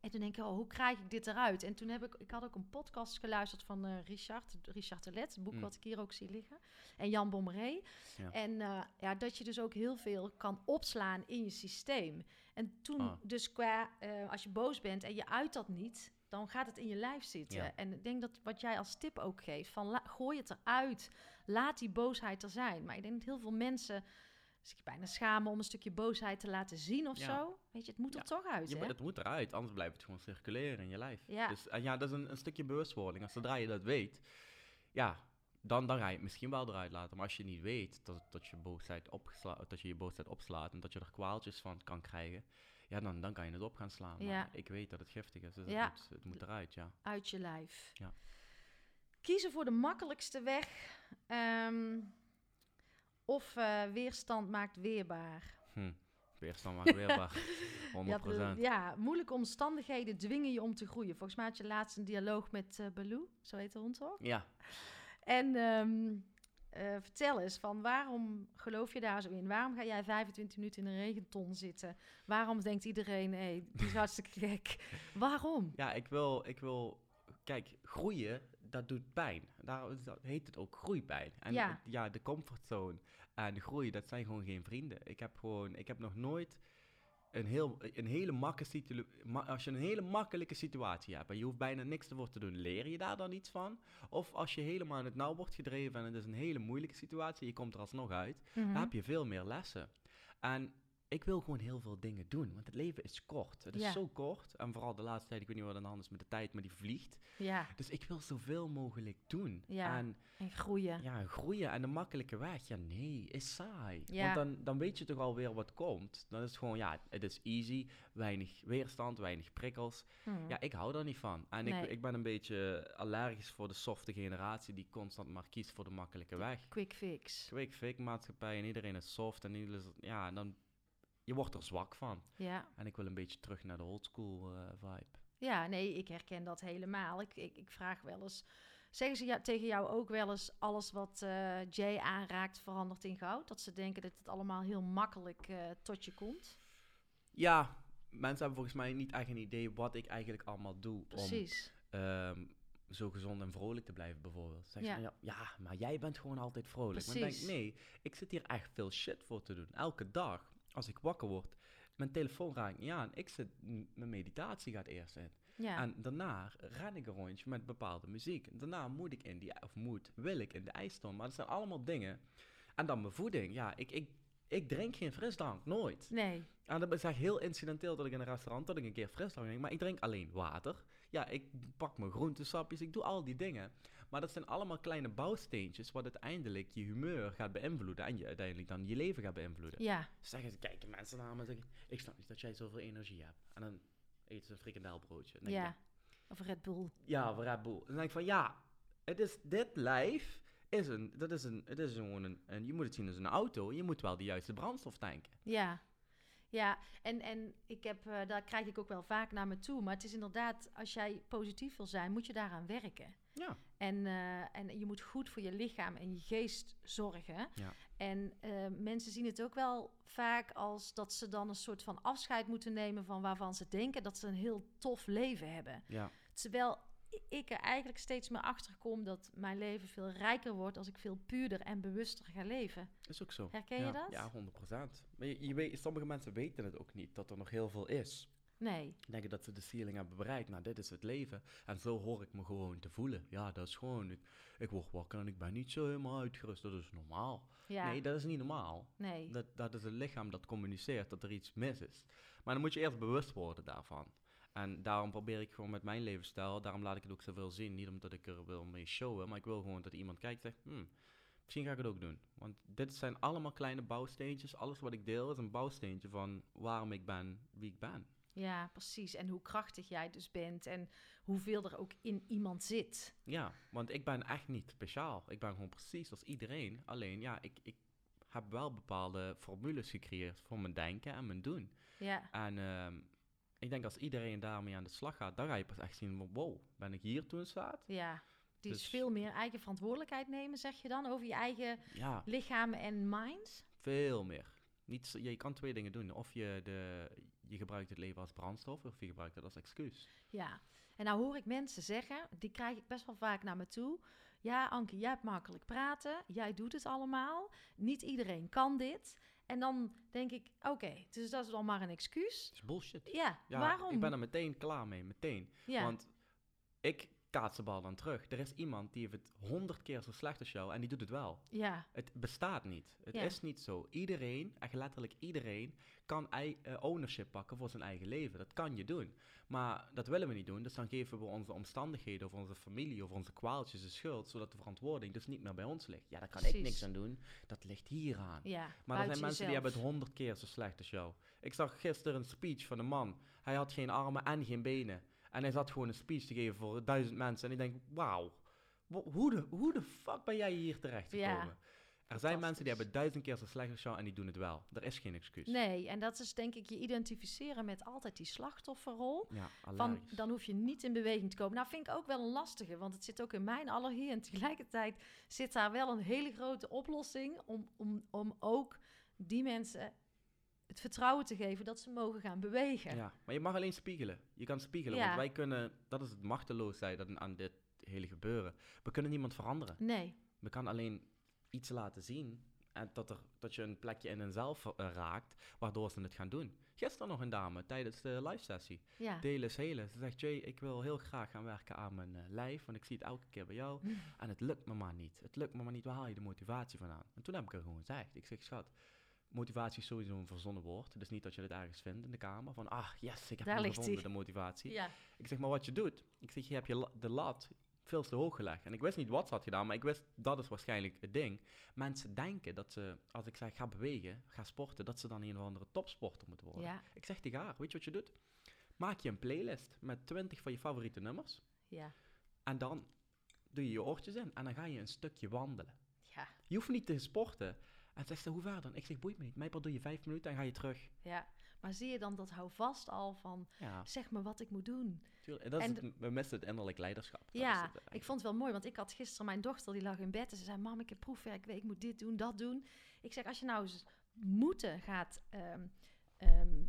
En toen denk ik, oh, hoe krijg ik dit eruit? En toen heb ik, ik had ook een podcast geluisterd van eh, Richard, Richard de Let, het boek Mm. wat ik hier ook zie liggen. En Jan Bommeré. Ja. En eh, ja, dat je dus ook heel veel kan opslaan in je systeem. En toen Ah. dus qua, eh, als je boos bent en je uit dat niet, dan gaat het in je lijf zitten. Ja. En ik denk dat wat jij als tip ook geeft, van gooi het eruit. Laat die boosheid er zijn. Maar ik denk dat heel veel mensen zich bijna schamen om een stukje boosheid te laten zien of Ja. zo. Weet je, het moet er Ja. toch uit, Ja, hè? maar het moet eruit, anders blijft het gewoon circuleren in je lijf. Ja. Dus, en ja, dat is een, een stukje bewustwording. Als zodra je dat weet, ja, dan, dan ga je het misschien wel eruit laten. Maar als je niet weet dat, dat, je, boosheid opgesla- dat je je boosheid opslaat en dat je er kwaaltjes van kan krijgen, ja, dan, dan kan je het op gaan slaan. Maar Ja. ik weet dat het giftig is, dus Ja. het, moet, het moet eruit, ja. Uit je lijf. Ja. Kiezen voor de makkelijkste weg. ehm, of eh, weerstand maakt weerbaar. Hm. Weerstand maar weerbaar. 100%. Ja, de- ja, moeilijke omstandigheden dwingen je om te groeien. Volgens mij had je laatst een dialoog met eh Baloo, zo heet de hond toch? Ja. En ehm, eh, vertel eens, van waarom geloof je daar zo in? Waarom ga jij 25 minuten in een regenton zitten? Waarom denkt iedereen, hé, die is hartstikke gek? Waarom? Ja, ik wil, ik wil, kijk, groeien, dat doet pijn. Daar heet het ook groeipijn. En Ja. de comfortzone en de groei, dat zijn gewoon geen vrienden. Ik heb gewoon, ik heb nog nooit een, heel, een hele makkelijke situatie, als je een hele makkelijke situatie hebt en je hoeft bijna niks ervoor te doen, leer je daar dan iets van? Of als je helemaal in het nauw wordt gedreven en het is een hele moeilijke situatie, je komt er alsnog uit, Mhm. dan heb je veel meer lessen. En ik wil gewoon heel veel dingen doen, want het leven is kort. Het is Ja. zo kort. En vooral de laatste tijd, ik weet niet wat aan de hand is met de tijd, maar die vliegt. Ja, Dus ik wil zoveel mogelijk doen. Ja. En en groeien. ja, groeien en de makkelijke weg, ja nee, is saai. Ja. Want dan, dan weet je toch alweer wat komt. Dan is het gewoon, ja, het is easy, weinig weerstand, weinig prikkels. Mhm. Ja, ik hou daar niet van. En Nee. ik, ik ben een beetje allergisch voor de softe generatie die constant maar kiest voor de makkelijke weg. Quick fix. Quick fake maatschappij en iedereen is soft en iedereen is, ja, en dan, je wordt er zwak van. Ja. En ik wil een beetje terug naar de oldschool eh vibe. ja, nee, ik herken dat helemaal. Ik, ik, ik vraag wel eens, zeggen ze ja, tegen jou ook wel eens, alles wat eh, Jay aanraakt verandert in goud? Dat ze denken dat het allemaal heel makkelijk eh, tot je komt? Ja, mensen hebben volgens mij niet echt een idee wat ik eigenlijk allemaal doe Precies. om ehm, zo gezond en vrolijk te blijven bijvoorbeeld. Zeg Ja. ja. maar jij bent gewoon altijd vrolijk. Maar ik denk, Precies. nee, ik zit hier echt veel shit voor te doen. Elke dag, als ik wakker word, mijn telefoon raakt niet aan. Ik zit, mijn meditatie gaat eerst in. Ja, En daarna ren ik een rondje met bepaalde muziek. Daarna moet ik in die, of moet, wil ik in de ijston. Maar dat zijn allemaal dingen. En dan mijn voeding. Ja, ik, ik, ik drink geen frisdrank, nooit. nee. En dat is echt heel incidenteel dat ik in een restaurant dat ik een keer frisdrank drink. Maar ik drink alleen water. Ja, ik pak mijn groentesapjes, ik doe al die dingen. Maar dat zijn allemaal kleine bouwsteentjes wat uiteindelijk je humeur gaat beïnvloeden. En je uiteindelijk dan je leven gaat beïnvloeden. Ja, Zeggen ze, kijken mensen naar me en zeggen, ik snap niet dat jij zoveel energie hebt. En dan eten ze een frikandelbroodje. Ik, ja. Of Red Bull. ja, voor Red Bull. Dan denk ik van ja, het is, dit lijf is een, dat is een, het is gewoon een, en je moet het zien als een auto. Je moet wel de juiste brandstof tanken. Ja. Ja, en, en ik heb, eh, daar krijg ik ook wel vaak naar me toe. Maar het is inderdaad, als jij positief wil zijn, moet je daaraan werken. Ja. En, eh, en je moet goed voor je lichaam en je geest zorgen. Ja. En eh, mensen zien het ook wel vaak als dat ze dan een soort van afscheid moeten nemen van waarvan ze denken dat ze een heel tof leven hebben. Ja. Terwijl ik er eigenlijk steeds meer achter kom dat mijn leven veel rijker wordt als ik veel puurder en bewuster ga leven. Is ook zo. Herken je dat? Ja, 100%. Maar je, je weet, sommige mensen weten het ook niet, dat er nog heel veel is. Nee. Denken dat ze de ceiling hebben bereikt. Nou, dit is het leven. En zo hoor ik me gewoon te voelen. Ja, dat is gewoon... Ik, ik word wakker en ik ben niet zo helemaal uitgerust. Dat is normaal. Ja. Nee, dat is niet normaal. nee. Dat, dat is het lichaam dat communiceert dat er iets mis is. Maar dan moet je eerst bewust worden daarvan. En daarom probeer ik gewoon met mijn levensstijl, daarom laat ik het ook zoveel zien. Niet omdat ik er wil mee showen, maar ik wil gewoon dat iemand kijkt en zegt, hmm, misschien ga ik het ook doen. Want dit zijn allemaal kleine bouwsteentjes. Alles wat ik deel is een bouwsteentje van waarom ik ben wie ik ben. Ja, precies. En hoe krachtig jij dus bent en hoeveel er ook in iemand zit. Ja, want ik ben echt niet speciaal. Ik ben gewoon precies als iedereen. Alleen, ja, ik, ik heb wel bepaalde formules gecreëerd voor mijn denken en mijn doen. Ja, En ehm, ik denk als iedereen daarmee aan de slag gaat, dan ga je pas echt zien wow, ben ik hier toen staat? ja. Dus- veel meer eigen verantwoordelijkheid nemen, zeg je dan, over je eigen Ja, lichaam en mind. veel meer. Niet, je kan twee dingen doen. Of je, de, je gebruikt het leven als brandstof, of je gebruikt het als excuus. Ja, en nou hoor ik mensen zeggen, die krijg ik best wel vaak naar me toe. Ja, Anke, jij hebt makkelijk praten, jij doet het allemaal. Niet iedereen kan dit. En dan denk ik, oké, dus dat is dan maar een excuus. Dat is bullshit. Ja, Ja, waarom? ik ben er meteen klaar mee, meteen. ja. Want ik kaats de bal dan terug. Er is iemand die heeft het honderd keer zo slecht als jou en die doet het wel. ja, Het bestaat niet. Het Ja. is niet zo. Iedereen, echt letterlijk iedereen, kan eh, ownership pakken voor zijn eigen leven. Dat kan je doen. Maar dat willen we niet doen. Dus dan geven we onze omstandigheden of onze familie of onze kwaaltjes de schuld, zodat de verantwoording dus niet meer bij ons ligt. Ja, daar kan ik niks aan doen. Dat ligt hier aan. ja. Maar er zijn mensen die hebben het honderd keer zo slecht als jou. Ik zag gisteren een speech van een man. Hij had geen armen en geen benen. En hij zat gewoon een speech te geven voor duizend mensen. En ik denk, wauw, hoe de, hoe de fuck ben jij hier terecht Ja, gekomen? er zijn mensen die hebben duizend keer als jou en die doen het wel. Er is geen excuus. Nee, en dat is denk ik je identificeren met altijd die slachtofferrol. Ja, Van, dan hoef je niet in beweging te komen. Nou, vind ik ook wel een lastige, want het zit ook in mijn allergie. En tegelijkertijd zit daar wel een hele grote oplossing om, om, om ook die mensen het vertrouwen te geven dat ze mogen gaan bewegen. Ja, maar je mag alleen spiegelen. Je kan spiegelen, Ja. want wij kunnen, dat is het machteloosheid aan, aan dit hele gebeuren. We kunnen niemand veranderen. Nee, We kan alleen iets laten zien en dat, er, dat je een plekje in henzelf eh, raakt, waardoor ze het gaan doen. Gisteren nog een dame tijdens de live sessie. ja. Delen is helen. Ze zegt, Jay, ik wil heel graag gaan werken aan mijn eh, lijf, want ik zie het elke keer bij jou. Mm. En het lukt me maar niet. Het lukt me maar niet. Waar haal je de motivatie vandaan? En toen heb ik er gewoon gezegd. Ik zeg, schat, motivatie is sowieso een verzonnen woord. Is niet dat je het ergens vindt in de kamer. Van, ah, yes, ik heb hem gevonden, hij. de motivatie. Ja, Ik zeg, maar wat je doet. Ik zeg, je hebt je de lat veel te hoog gelegd. En ik wist niet wat ze had gedaan, maar ik wist, dat is waarschijnlijk het ding. Mensen denken dat ze, als ik zeg, ga bewegen, ga sporten, dat ze dan een of andere topsporter moeten worden. ja, Ik zeg tegen haar, weet je wat je doet? Maak je een playlist met 20 van je favoriete nummers. ja, En dan doe je je oortjes in en dan ga je een stukje wandelen. ja, Je hoeft niet te sporten. En zegt ze, hoe ver dan? Ik zeg, boeit me niet. Mij doe je vijf minuten en ga je terug. ja. Maar zie je dan dat houvast al van, Ja, zeg me wat ik moet doen. tuurlijk. Dat is En het, we missen het innerlijk leiderschap. Dat is Ja, het ik vond het wel mooi, want ik had gisteren mijn dochter, die lag in bed en ze zei, mam, ik heb proefwerk, ik moet dit doen, dat doen. Ik zeg, als je nou eens moeten gaat ehm, ehm,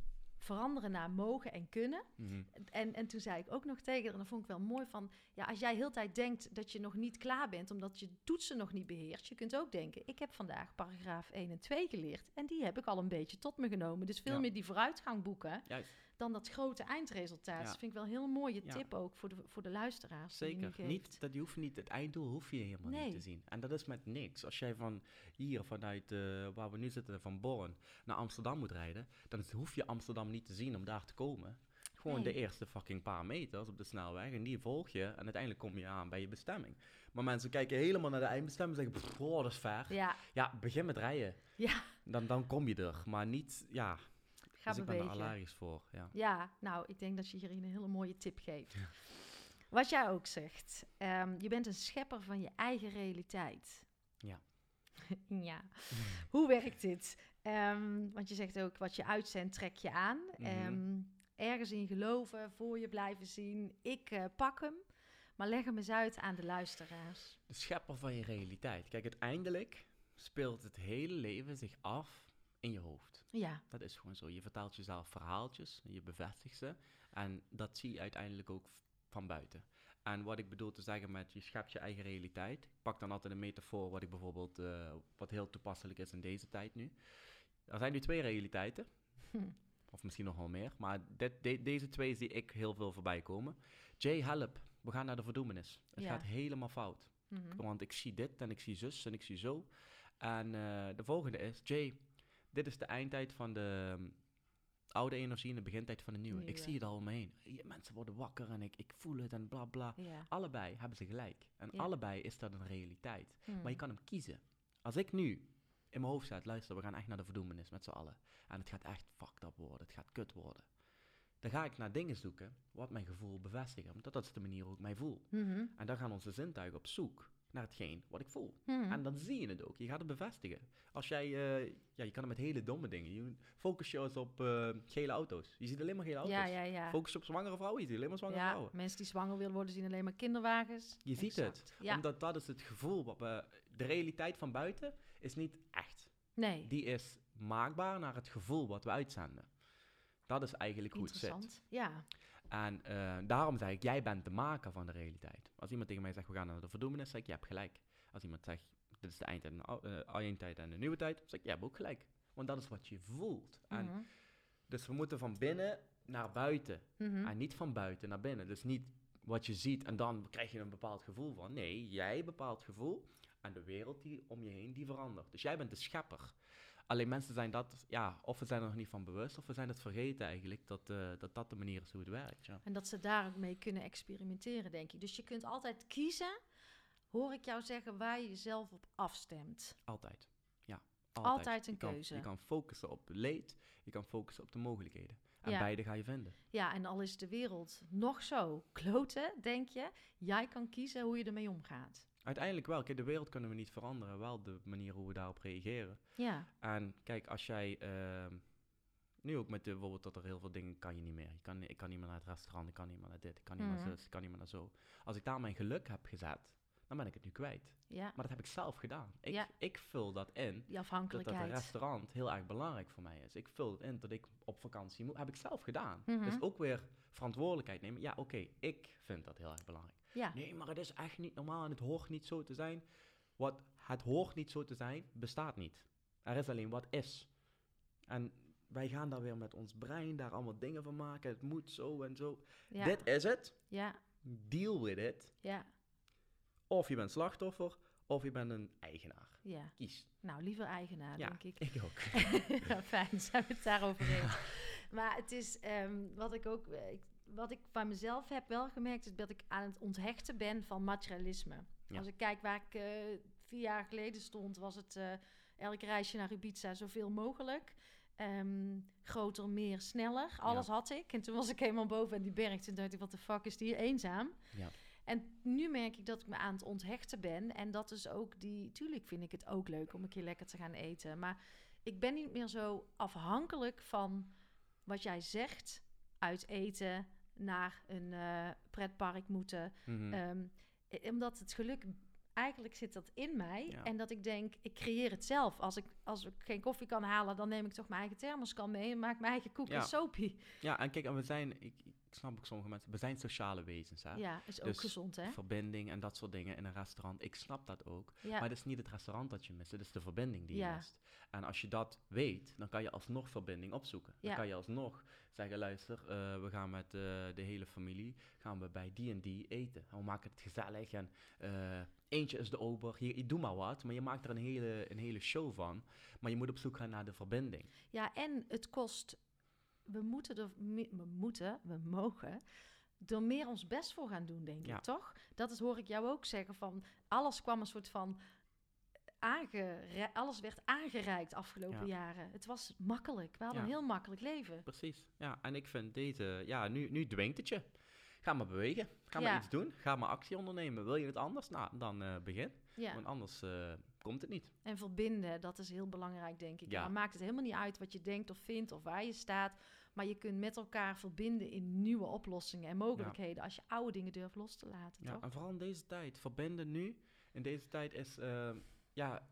veranderen naar mogen en kunnen. Mhm. En, en toen zei ik ook nog tegen haar, en dat vond ik wel mooi van, ja, als jij heel de tijd denkt dat je nog niet klaar bent, omdat je toetsen nog niet beheerst, je kunt ook denken, ik heb vandaag paragraaf 1 en 2 geleerd en die heb ik al een beetje tot me genomen. Dus veel Ja. meer die vooruitgang boeken Juist. Dan dat grote eindresultaat. Dat vind ik wel een heel mooie tip ook voor de, voor de luisteraars. Zeker. Niet, dat je hoeft niet, het einddoel hoef je helemaal Nee. niet te zien. En dat is met niks. Als jij van hier, vanuit eh, waar we nu zitten, van Born naar Amsterdam moet rijden, dan hoef je Amsterdam niet te zien om daar te komen. Gewoon Nee. de eerste fucking paar meters op de snelweg en die volg je en uiteindelijk kom je aan bij je bestemming. Maar mensen kijken helemaal naar de eindbestemming en zeggen, "Pff, oh, dat is ver. Ja, Ja, begin met rijden. ja, Dan, dan kom je er. Maar niet, ja, ga dus ik ben er bewegen. allergisch voor. Ja. Ja, nou, ik denk dat je hier een hele mooie tip geeft. Wat jij ook zegt, ehm, je bent een schepper van je eigen realiteit. Ja. ja. Hoe werkt dit? Ehm, want je zegt ook, wat je uitzendt, trek je aan. Mhm. Ehm, ergens in geloven, voor je blijven zien. Ik eh, pak hem, maar leg hem eens uit aan de luisteraars. De schepper van je realiteit. Kijk, uiteindelijk speelt het hele leven zich af in je hoofd. Ja, Dat is gewoon zo. Je vertelt jezelf verhaaltjes, je bevestigt ze. En dat zie je uiteindelijk ook van buiten. En wat ik bedoel te zeggen met je schept je eigen realiteit. Ik pak dan altijd een metafoor wat ik bijvoorbeeld, eh, wat heel toepasselijk is in deze tijd nu. Er zijn nu twee realiteiten. Hm. Of misschien nog wel meer. Maar dit, de- deze twee zie ik heel veel voorbij komen. Jay, help. We gaan naar de verdoemenis. Het Ja. gaat helemaal fout. Mhm. Want ik zie dit en ik zie zus en ik zie zo. En eh, de volgende is, Jay, dit is de eindtijd van de um, oude energie en de begintijd van de nieuwe. Ik zie het al om me heen. Mensen worden wakker en ik, ik voel het en bla bla. Ja. Allebei hebben ze gelijk. En Ja. allebei is dat een realiteit. Hm. Maar je kan hem kiezen. Als ik nu in mijn hoofd zet, luister, we gaan echt naar de verdoemenis met z'n allen. En het gaat echt fucked up worden, het gaat kut worden. Dan ga ik naar dingen zoeken wat mijn gevoel bevestigen. Want dat is de manier hoe ik mij voel. Mhm. En dan gaan onze zintuigen op zoek naar hetgeen wat ik voel. Mhm. En dan zie je het ook. Je gaat het bevestigen. Als jij, eh, ja, je kan het met hele domme dingen. Je focus je eens op eh, gele auto's. Je ziet alleen maar gele auto's. Ja, ja, ja. Focus je op zwangere vrouwen, je ziet alleen maar zwangere ja, vrouwen. mensen die zwanger willen worden zien alleen maar kinderwagens. Je ziet het. Ja. Omdat dat is het gevoel. Wat we, de realiteit van buiten is niet echt. Nee. Die is maakbaar naar het gevoel wat we uitzenden. Dat is eigenlijk hoe het zit. Interessant. Ja. En eh, daarom zeg ik, jij bent de maker van de realiteit. Als iemand tegen mij zegt, we gaan naar de verdoemenis, zeg ik, je hebt gelijk. Als iemand zegt, dit is de eindtijd en de eh, eindtijd en de nieuwe tijd, zeg ik, je hebt ook gelijk. Want dat is wat je voelt. En, Mhm. dus we moeten van binnen naar buiten. Mhm. En niet van buiten naar binnen. Dus niet wat je ziet en dan krijg je een bepaald gevoel van. Nee, jij bepaalt gevoel en de wereld die om je heen, die verandert. Dus jij bent de schepper. Alleen mensen zijn dat, ja, of we zijn er nog niet van bewust, of we zijn het vergeten eigenlijk, dat eh, dat, dat de manier is hoe het werkt. Ja. En dat ze daar ook mee kunnen experimenteren, denk ik. Dus je kunt altijd kiezen, hoor ik jou zeggen, waar je jezelf op afstemt. Altijd. Ja, Altijd een je kan, keuze. Je kan focussen op leed, je kan focussen op de mogelijkheden. En Ja. beide ga je vinden. Ja, en al is de wereld nog zo kloten, denk je, jij kan kiezen hoe je ermee omgaat. Uiteindelijk wel. Kijk, de wereld kunnen we niet veranderen. Wel de manier hoe we daarop reageren. Ja, En kijk, als jij... ehm, nu ook met de, bijvoorbeeld dat er heel veel dingen kan je niet meer. Je kan, ik kan niet meer naar het restaurant, ik kan niet meer naar dit, ik kan niet meer Mhm. naar zus, ik kan niet meer naar zo. Als ik daar mijn geluk heb gezet, dan ben ik het nu kwijt. ja, Maar dat heb ik zelf gedaan. Ik, Ja. ik vul dat in. die Dat, dat afhankelijkheid. een restaurant heel erg belangrijk voor mij is. Ik vul het in dat ik op vakantie moet. Heb ik zelf gedaan. Mhm. Dus ook weer verantwoordelijkheid nemen. Ja, oké, ik vind dat heel erg belangrijk. Ja, Nee, maar het is echt niet normaal en het hoort niet zo te zijn. Wat het hoort niet zo te zijn, bestaat niet. Er is alleen wat is. En wij gaan daar weer met ons brein daar allemaal dingen van maken. Het moet zo en zo. ja, Dit is het. ja, Deal with it. ja, Of je bent slachtoffer, of je bent een eigenaar. ja. Kies. Nou, liever eigenaar, ja, denk ik. ik ook. ja, fijn, zijn we het daarover eens. maar het is, ehm, wat ik ook, eh, ik- wat ik van mezelf heb wel gemerkt, is dat ik aan het onthechten ben van materialisme. Ja. Als ik kijk waar ik eh, vier jaar geleden stond, was het eh, elk reisje naar Ibiza zoveel mogelijk. Ehm, groter, meer, sneller. Alles had ik. En toen was ik helemaal boven aan die berg. Toen dacht ik, wat de fuck is die eenzaam? Ja. En nu merk ik dat ik me aan het onthechten ben. En dat is ook die... Tuurlijk vind ik het ook leuk om een keer lekker te gaan eten. Maar ik ben niet meer zo afhankelijk van wat jij zegt. Uit eten naar een eh, pretpark moeten. Mhm. Ehm, eh, omdat het geluk... Eigenlijk zit dat in mij. Ja. En dat ik denk, ik creëer het zelf. Als ik, als ik geen koffie kan halen, dan neem ik toch mijn eigen thermoskan mee... en maak mijn eigen koek Ja. en soapie. ja, en kijk, en we zijn, ik, ik snap ook sommige mensen, we zijn sociale wezens. Hè? Ja, is ook Dus gezond, hè? Verbinding en dat soort dingen in een restaurant. Ik snap dat ook. Ja, Maar het is niet het restaurant dat je mist, het is de verbinding die je Ja. mist. En als je dat weet, dan kan je alsnog verbinding opzoeken. Dan kan je alsnog zeggen, luister, eh, we gaan met eh, de hele familie, gaan we bij die en die eten. En we maken het gezellig en eh, eentje is de ober, hier, doe maar wat. Maar je maakt er een hele, een hele show van. Maar je moet op zoek gaan naar de verbinding. Ja, en het kost. We moeten er. We moeten, we mogen. Er meer ons best voor gaan doen, denk Ja. ik, toch? Dat is, hoor ik jou ook zeggen. Van alles kwam een soort van. Alles werd aangereikt afgelopen Ja. jaren. Het was makkelijk. We hadden Ja. een heel makkelijk leven. Precies, ja. En ik vind deze, ja, nu, nu dwingt het je. Ga maar bewegen, ga maar iets doen, ga maar actie ondernemen. Wil je het anders? Nou, dan eh, begin. Ja. Want anders eh, komt het niet. En verbinden, dat is heel belangrijk, denk ik. Ja. Dan maakt het helemaal niet uit wat je denkt of vindt of waar je staat. Maar je kunt met elkaar verbinden in nieuwe oplossingen en mogelijkheden. Als je oude dingen durft los te laten, Ja, toch? en vooral in deze tijd. Verbinden nu, in deze tijd is, eh, ja,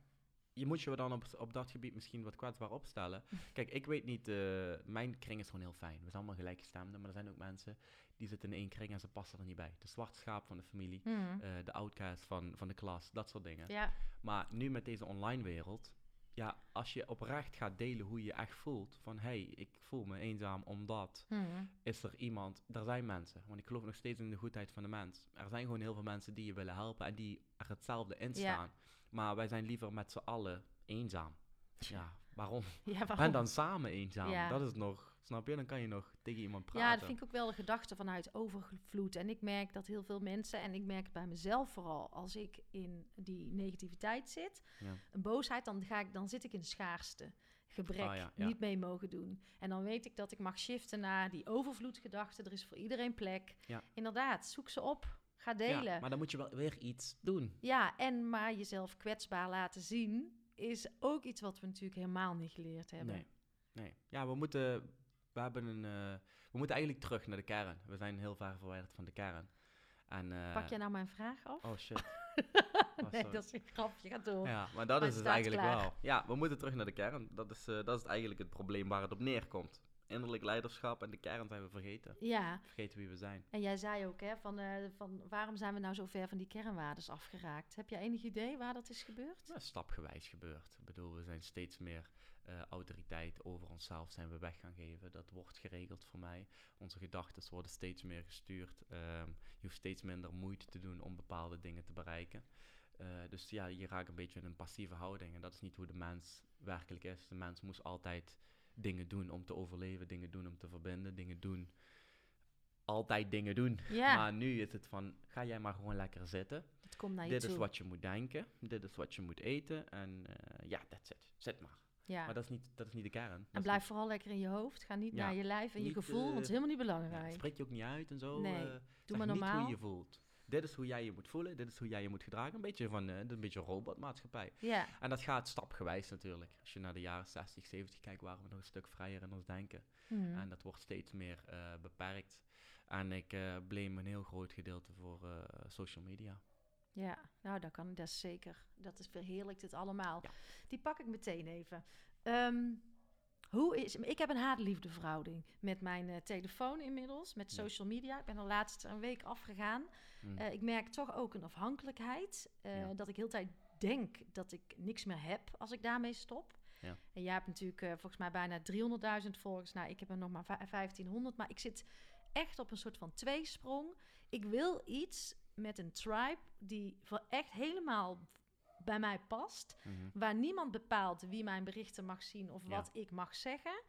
je moet je dan op, op dat gebied misschien wat kwetsbaar opstellen. Kijk, ik weet niet, eh, mijn kring is gewoon heel fijn. We zijn allemaal gelijkgestemden, maar er zijn ook mensen die zitten in één kring en ze passen er niet bij. De zwarte schaap van de familie, Mhm. eh, de outcast van, van de klas, dat soort dingen. ja, Maar nu met deze online wereld, ja, als je oprecht gaat delen hoe je je echt voelt, van hey, ik voel me eenzaam omdat, Mhm. is er iemand, er zijn mensen, want ik geloof nog steeds in de goedheid van de mens. Er zijn gewoon heel veel mensen die je willen helpen en die er hetzelfde in Ja. staan. Maar wij zijn liever met z'n allen eenzaam. Ja, waarom? ja waarom? Ben dan samen eenzaam. Ja. Dat is nog, snap je? Dan kan je nog tegen iemand praten. Ja, dat vind ik ook wel de gedachte vanuit overvloed. En ik merk dat heel veel mensen, en ik merk het bij mezelf vooral, als ik in die negativiteit zit, Ja. een boosheid, dan, ga ik, dan zit ik in schaarste. Gebrek, Ah, ja, ja. niet mee mogen doen. En dan weet ik dat ik mag shiften naar die overvloedgedachte. Er is voor iedereen plek. Ja. Inderdaad, zoek ze op. Ga delen. Ja, Ja, maar dan moet je wel weer iets doen. en maar jezelf kwetsbaar laten zien is ook iets wat we natuurlijk helemaal niet geleerd hebben. Nee. nee. Ja, we moeten, we hebben een, eh, we moeten eigenlijk terug naar de kern. We zijn heel ver verwijderd van de kern. En, eh, Pak jij nou mijn vraag af? Oh shit. Oh, nee, dat is een grapje. Ga door. Ja, maar dat is het eigenlijk klaar. wel. Ja, we moeten terug naar de kern. Dat is, eh, dat is eigenlijk het probleem waar het op neerkomt. Innerlijk leiderschap en de kern zijn we vergeten. Ja, Vergeten wie we zijn. en jij zei ook, hè, van, van waarom zijn we nou zo ver van die kernwaardes afgeraakt? Heb jij enig idee waar dat is gebeurd? Ja, stapgewijs gebeurd. Ik bedoel, we zijn steeds meer eh, autoriteit over onszelf zijn we weg gaan geven. Dat wordt geregeld voor mij. Onze gedachten worden steeds meer gestuurd. Ehm, je hoeft steeds minder moeite te doen om bepaalde dingen te bereiken. Eh, dus ja, je raakt een beetje in een passieve houding. En dat is niet hoe de mens werkelijk is. De mens moest altijd dingen doen om te overleven, dingen doen om te verbinden, dingen doen. Altijd dingen doen. Maar nu is het van, ga jij maar gewoon lekker zitten. het komt naar je Dit toe. is wat je moet denken. Dit is wat je moet eten. En eh, ja, that's it. Zit maar. Ja. Maar dat is, niet, dat is niet de kern. Dat En blijf vooral lekker in je hoofd. Ga niet Ja, naar je lijf en je niet, gevoel, want het is eh, helemaal niet niet- ja, belangrijk. spreek je ook niet uit en zo. Nee, eh, Doe maar niet normaal. hoe je voelt. Dit is hoe jij je moet voelen. Dit is hoe jij je moet gedragen. Een beetje van eh, een beetje robotmaatschappij. Ja, En dat gaat stapgewijs natuurlijk. Als je naar de jaren 60, 70 kijkt, waren we nog een stuk vrijer in ons denken. Mhm. En dat wordt steeds meer beperkt. En ik blame een heel groot gedeelte voor social media. Ja. nou dat kan dat is zeker. Dat is verheerlijkt het allemaal. Ja. Die pak ik meteen even. Ehm, hoe is, ik heb een haat-liefde verhouding met mijn eh, telefoon inmiddels, met social media. Ik ben er laatst een week afgegaan. Mm. Eh, ik merk toch ook een afhankelijkheid. eh, Ja. Dat ik heel tijd denk dat ik niks meer heb als ik daarmee stop. Ja. En jij hebt natuurlijk volgens mij bijna 300.000 volgers. Nou, ik heb er nog maar vij- 1500. Maar ik zit echt op een soort van tweesprong. Ik wil iets met een tribe die voor echt helemaal bij mij past. Mhm. Waar niemand bepaalt wie mijn berichten mag zien of Ja. wat ik mag zeggen.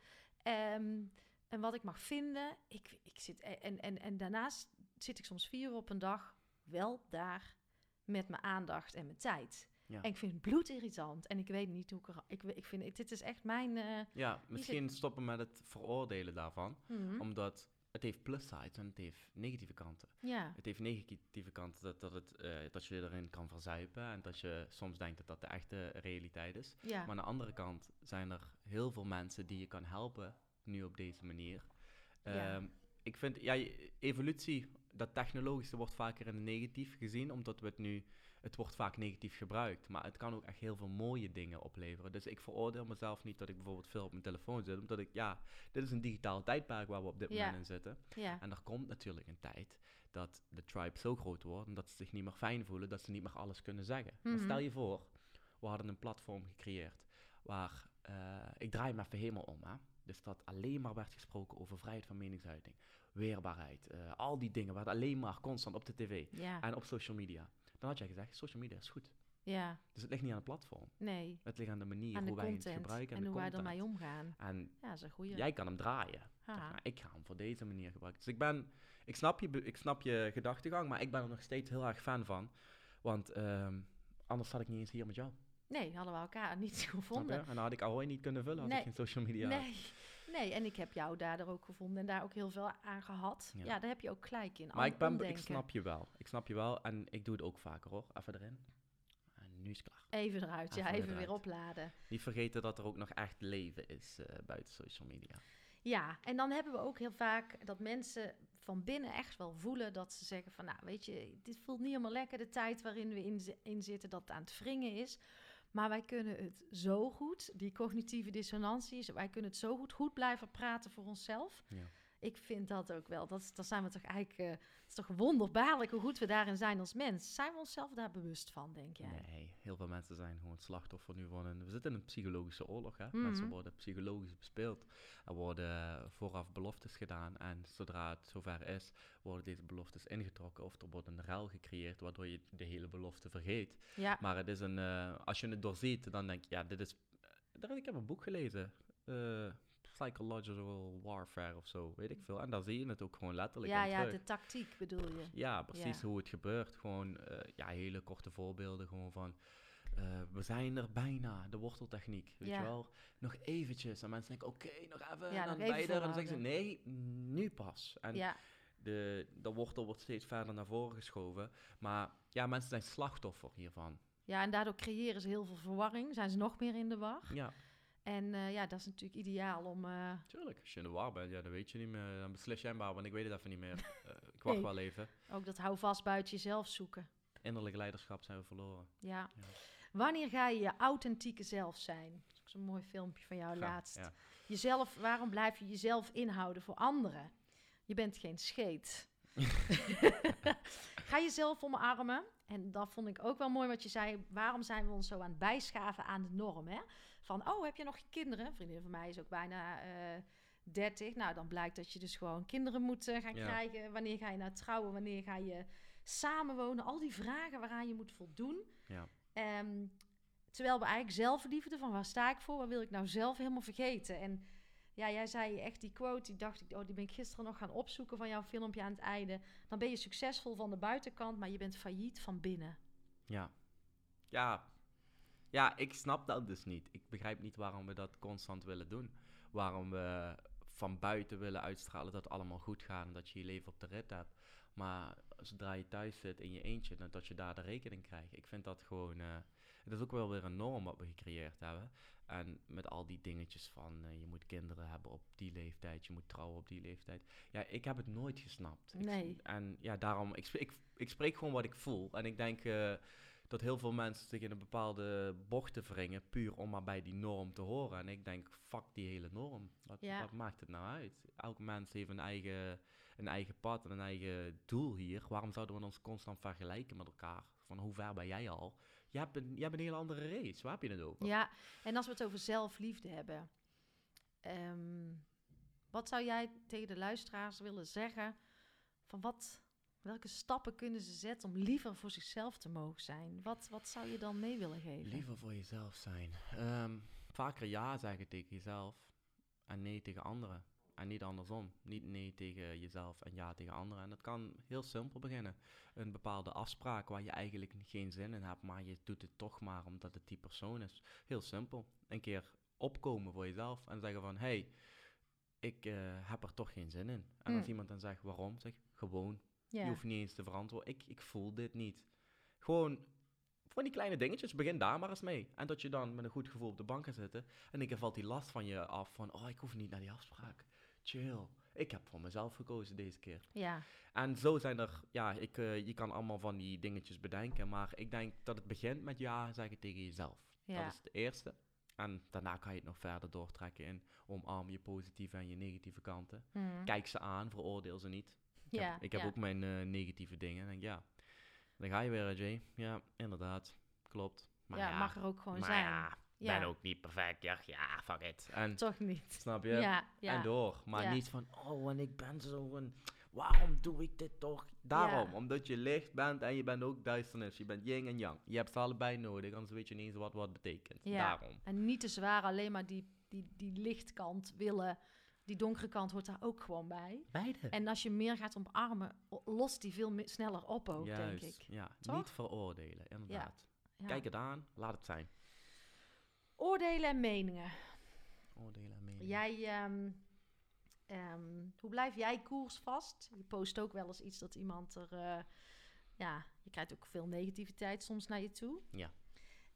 Ehm, en wat ik mag vinden. Ik, ik zit, en, en, en daarnaast zit ik soms vier uur op een dag wel daar met mijn aandacht en mijn tijd. Ja. En ik vind het bloedirritant. En ik weet niet hoe ik er... Ik, ik vind, dit is echt mijn... eh, Ja, misschien stoppen met het veroordelen daarvan. mhm. Omdat het heeft plussides en het heeft negatieve kanten. Ja, Het heeft negatieve kanten dat, dat, het, eh, dat je erin kan verzuipen. En dat je soms denkt dat dat de echte realiteit is. ja. Maar aan de andere kant zijn er heel veel mensen die je kan helpen nu op deze manier. Ja. Ehm, ik vind, ja, evolutie, dat technologische wordt vaker in het negatief gezien, omdat we het nu, het wordt vaak negatief gebruikt. Maar het kan ook echt heel veel mooie dingen opleveren. Dus ik veroordeel mezelf niet dat ik bijvoorbeeld veel op mijn telefoon zit, omdat ik, ja, dit is een digitaal tijdperk waar we op dit Ja. moment in zitten. ja. En er komt natuurlijk een tijd dat de tribe zo groot wordt en dat ze zich niet meer fijn voelen, dat ze niet meer alles kunnen zeggen. Maar Mhm. stel je voor, we hadden een platform gecreëerd waar, eh, ik draai hem even helemaal om, hè. Dus dat alleen maar werd gesproken over vrijheid van meningsuiting, weerbaarheid, eh, al die dingen, waar het alleen maar constant op de tv Ja, en op social media. Dan had jij gezegd, social media is goed. ja, Dus het ligt niet aan het platform, nee. het ligt aan de manier Aan de hoe wij het gebruiken en en, hoe wij ermee omgaan. En Ja, dat is een goeie. jij kan hem draaien. Zeg, ik ga hem voor deze manier gebruiken. Dus ik ben, ik snap je, ik snap je gedachtegang, maar ik ben er nog steeds heel erg fan van. Want ehm, anders zat ik niet eens hier met jou. Nee, hadden we elkaar niet gevonden. En dan had ik Ahoy niet kunnen vullen, had Nee. ik geen social media. had. Nee. en ik heb jou daardoor ook gevonden en daar ook heel veel aan gehad. Ja. Ja, daar heb je ook gelijk in. Maar ik, ben, ik snap je wel. Ik snap je wel en ik doe het ook vaker hoor. Even erin. En nu is het klaar. Even eruit, ja, Even weer opladen. Niet vergeten dat er ook nog echt leven is eh, buiten social media. Ja, en dan hebben we ook heel vaak dat mensen van binnen echt wel voelen dat ze zeggen van, nou weet je, dit voelt niet helemaal lekker, de tijd waarin we in zitten, dat het aan het wringen is. Maar wij kunnen het zo goed, die cognitieve dissonantie, is- wij kunnen het zo goed, goed blijven praten voor onszelf. Ja. Ik vind dat ook wel. Dat, daar zijn we toch eigenlijk, eh, het is toch wonderbaarlijk hoe goed we daarin zijn als mens. Zijn we onszelf daar bewust van, denk jij? Nee, heel veel mensen zijn gewoon slachtoffer nu van een... We zitten in een psychologische oorlog, hè. Mhm. Mensen worden psychologisch bespeeld. Er worden vooraf beloftes gedaan en zodra het zover is, worden deze beloftes ingetrokken of er wordt een ruil gecreëerd waardoor je de hele belofte vergeet. Ja, Maar het is een... eh, als je het doorziet, dan denk je, ja, dit is... eh, Ik heb een boek gelezen. Psychological Warfare of zo, weet ik veel. En daar zie je het ook gewoon letterlijk ja, in ja terug. de tactiek bedoel je. Ja, precies Ja. hoe het gebeurt. Gewoon eh, ja, hele korte voorbeelden. Gewoon van, eh, we zijn er bijna, de worteltechniek. Weet Ja. je wel? Nog eventjes. En mensen denken, oké, nog even. Ja, en dan ben je er. En dan zeggen ze, nee, nu pas. En Ja, de, de wortel wordt steeds verder naar voren geschoven. Maar ja, mensen zijn slachtoffer hiervan. ja, en daardoor creëren ze heel veel verwarring. Zijn ze nog meer in de war. Ja, En eh, ja, dat is natuurlijk ideaal om... eh, tuurlijk. Als je in de war bent, ja, dan weet je niet meer. Dan beslis jij maar, want ik weet het even niet meer. Eh, ik wacht Nee. wel even. ook dat hou vast buiten jezelf zoeken. Innerlijk leiderschap zijn we verloren. Ja. Ja. Wanneer ga je je authentieke zelf zijn? Dat is zo'n mooi filmpje van jou Ja, laatst. ja. Jezelf, waarom blijf je jezelf inhouden voor anderen? Je bent geen scheet. ga jezelf omarmen. En dat vond ik ook wel mooi wat je zei. Waarom zijn we ons zo aan het bijschaven aan de norm? Hè? Van, oh, heb je nog kinderen? Een vriendin van mij is ook bijna eh 30. Nou, dan blijkt dat je dus gewoon kinderen moet eh, gaan Ja. krijgen. Wanneer ga je nou trouwen? Wanneer ga je samenwonen? Al die vragen waaraan je moet voldoen. Ja. Ehm, terwijl we eigenlijk zelfliefde, van waar sta ik voor? Wat wil ik nou zelf helemaal vergeten? En ja, jij zei echt die quote, die dacht ik, oh, die ben ik gisteren nog gaan opzoeken van jouw filmpje aan het einde. Dan ben je succesvol van de buitenkant, maar je bent failliet van binnen. Ja. Ja. Ja, ik snap dat dus niet. Ik begrijp niet waarom we dat constant willen doen. Waarom we van buiten willen uitstralen dat het allemaal goed gaat en dat je je leven op de rit hebt. Maar zodra je thuis zit in je eentje, dan dat je daar de rekening krijgt. Ik vind dat gewoon... eh, het is ook wel weer een norm wat we gecreëerd hebben. En met al die dingetjes van eh, je moet kinderen hebben op die leeftijd, je moet trouwen op die leeftijd. Ja, ik heb het nooit gesnapt. Ik- Nee. en ja, daarom, ik, ik, ik spreek gewoon wat ik voel. En ik denk eh, dat heel veel mensen zich in een bepaalde bochten wringen, puur om maar bij die norm te horen. En ik denk, fuck die hele norm. Wat, Ja. wat maakt het nou uit? Elk mens heeft een eigen, een eigen pad en een eigen doel hier. Waarom zouden we ons constant vergelijken met elkaar? Van hoe ver ben jij al? Je hebt een, je hebt een hele andere race. Waar heb je het over? Ja, en als we het over zelfliefde hebben, ehm, wat zou jij tegen de luisteraars willen zeggen? Van wat, welke stappen kunnen ze zetten om liever voor zichzelf te mogen zijn? Wat, wat zou je dan mee willen geven? Liever voor jezelf zijn. Ehm, vaker ja zeggen tegen jezelf en nee tegen anderen. En niet andersom. Niet nee tegen jezelf en ja tegen anderen. En dat kan heel simpel beginnen. Een bepaalde afspraak waar je eigenlijk geen zin in hebt, maar je doet het toch maar omdat het die persoon is. Heel simpel. Een keer opkomen voor jezelf en zeggen van, hey, ik eh, heb er toch geen zin in. En als Mm. iemand dan zegt waarom, zeg gewoon. Ja. Je hoeft niet eens te verantwoorden. Ik, ik voel dit niet. Gewoon van die kleine dingetjes, begin daar maar eens mee. En dat je dan met een goed gevoel op de bank gaat zitten. En keer valt die last van je af van, oh, ik hoef niet naar die afspraak. Chill. Ik heb voor mezelf gekozen deze keer. ja, En zo zijn er, ja, ik, eh, je kan allemaal van die dingetjes bedenken. Maar ik denk dat het begint met ja zeggen tegen jezelf. ja. Dat is het eerste. En daarna kan je het nog verder doortrekken in omarm je positieve en je negatieve kanten. Mhm. Kijk ze aan, veroordeel ze niet. Ik ja, heb, ik heb ook mijn eh, negatieve dingen. En denk, ja, dan ga je weer, Jay. Ja, inderdaad. Klopt. Maar ja, ja, mag er ook gewoon zijn. ja, ben ook niet perfect. Ja, ja, fuck it. En, Toch niet. snap je? En door. Maar niet van, oh, en ik ben zo een... Waarom doe ik dit toch? Daarom, omdat je licht bent en je bent ook duisternis. Je bent yin en yang. Je hebt ze allebei nodig, anders weet je niet eens wat wat betekent. Ja. Daarom. En niet te zwaar alleen maar die, die, die lichtkant willen. Die donkere kant hoort daar ook gewoon bij. Beide. En als je meer gaat omarmen, lost die veel sneller op ook, Juist, denk ik. ja. Toch? Niet veroordelen, inderdaad. Ja. Kijk het aan, laat het zijn. Oordelen en meningen. Oordelen en meningen. Jij, ehm, ehm, hoe blijf jij koers vast? Je post ook wel eens iets dat iemand er... eh, ja, je krijgt ook veel negativiteit soms naar je toe. Ja.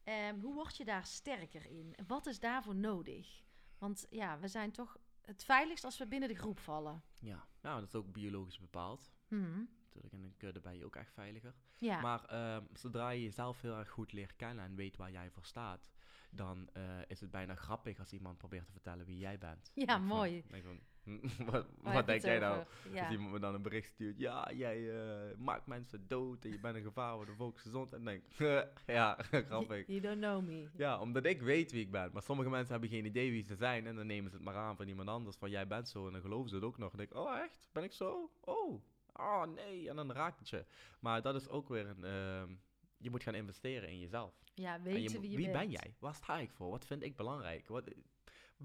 Ehm, hoe word je daar sterker in? Wat is daarvoor nodig? Want ja, we zijn toch het veiligst als we binnen de groep vallen. Ja, nou, dat is ook biologisch bepaald. Mhm. natuurlijk. In een kudde ben je ook echt veiliger. Ja, Maar ehm, zodra je jezelf heel erg goed leert kennen en weet waar jij voor staat, dan eh, is het bijna grappig als iemand probeert te vertellen wie jij bent. Ja, mooi. van, wat wat denk jij nou? Ja. Als iemand me dan een bericht stuurt, ja, jij eh, maakt mensen dood en je bent een gevaar voor de volksgezondheid. En denk ja, grappig. You don't know me. Ja, omdat ik weet wie ik ben. Maar sommige mensen hebben geen idee wie ze zijn. En dan nemen ze het maar aan van iemand anders. Van jij bent zo. En dan geloven ze het ook nog. En denk ik, oh echt? Ben ik zo? Oh. Oh nee. En dan raakt het je. Maar dat is ook weer een... ehm, je moet gaan investeren in jezelf. Ja, weten je wie je wie bent. ben jij? Waar sta ik voor? Wat vind ik belangrijk? Wat,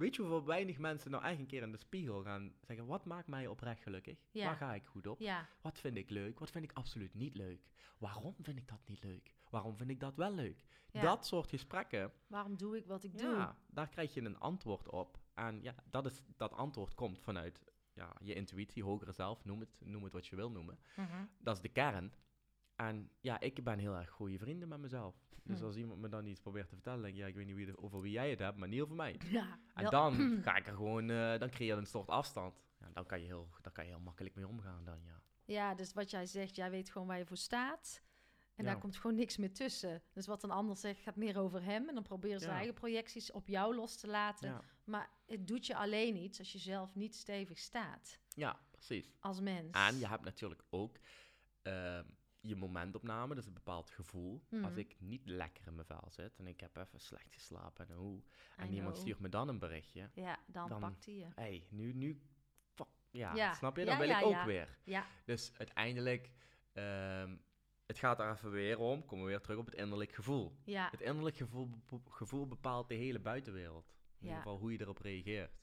weet je hoeveel weinig mensen nou eigenlijk een keer in de spiegel gaan zeggen... Wat maakt mij oprecht gelukkig? Ja. Waar ga ik goed op? Ja, Wat vind ik leuk? Wat vind ik absoluut niet leuk? Waarom vind ik dat niet leuk? Waarom vind ik dat wel leuk? Ja. Dat soort gesprekken waarom doe ik wat ik doe? daar krijg je een antwoord op. En ja, dat, is, dat antwoord komt vanuit ja, je intuïtie, hogere zelf, noem het, noem het wat je wil noemen. Mhm. Dat is de kern. En ja, ik ben heel erg goede vrienden met mezelf. Dus Hm. als iemand me dan iets probeert te vertellen, denk ik, ja, ik weet niet wie de- over wie jij het hebt, maar niet over mij. Ja, En wel- dan ga ik er gewoon, eh, dan creëer je een soort afstand. Ja, dan, kan je heel, dan kan je heel makkelijk mee omgaan dan, ja. Ja, dus wat jij zegt, jij weet gewoon waar je voor staat. En Ja. daar komt gewoon niks meer tussen. Dus wat een ander zegt, gaat meer over hem. En dan proberen ze Ja. eigen projecties op jou los te laten. Ja, Maar het doet je alleen iets als je zelf niet stevig staat. ja precies. Als mens. En je hebt natuurlijk ook ehm, je momentopname, dus een bepaald gevoel. Mhm. Als ik niet lekker in mijn vel zit en ik heb even slecht geslapen en hoe, en iemand stuurt me dan een berichtje. Ja, dan, dan- pakt hij je. Hé, hey, nu, nu, fuck, ja, Ja. snap je? Ja, Dan wil ja, ik ook weer. Ja, Dus uiteindelijk, ehm, het gaat er even weer om, komen we weer terug op het innerlijk gevoel. Het innerlijk gevoel, bepaalt de hele buitenwereld. In ieder geval hoe je erop reageert.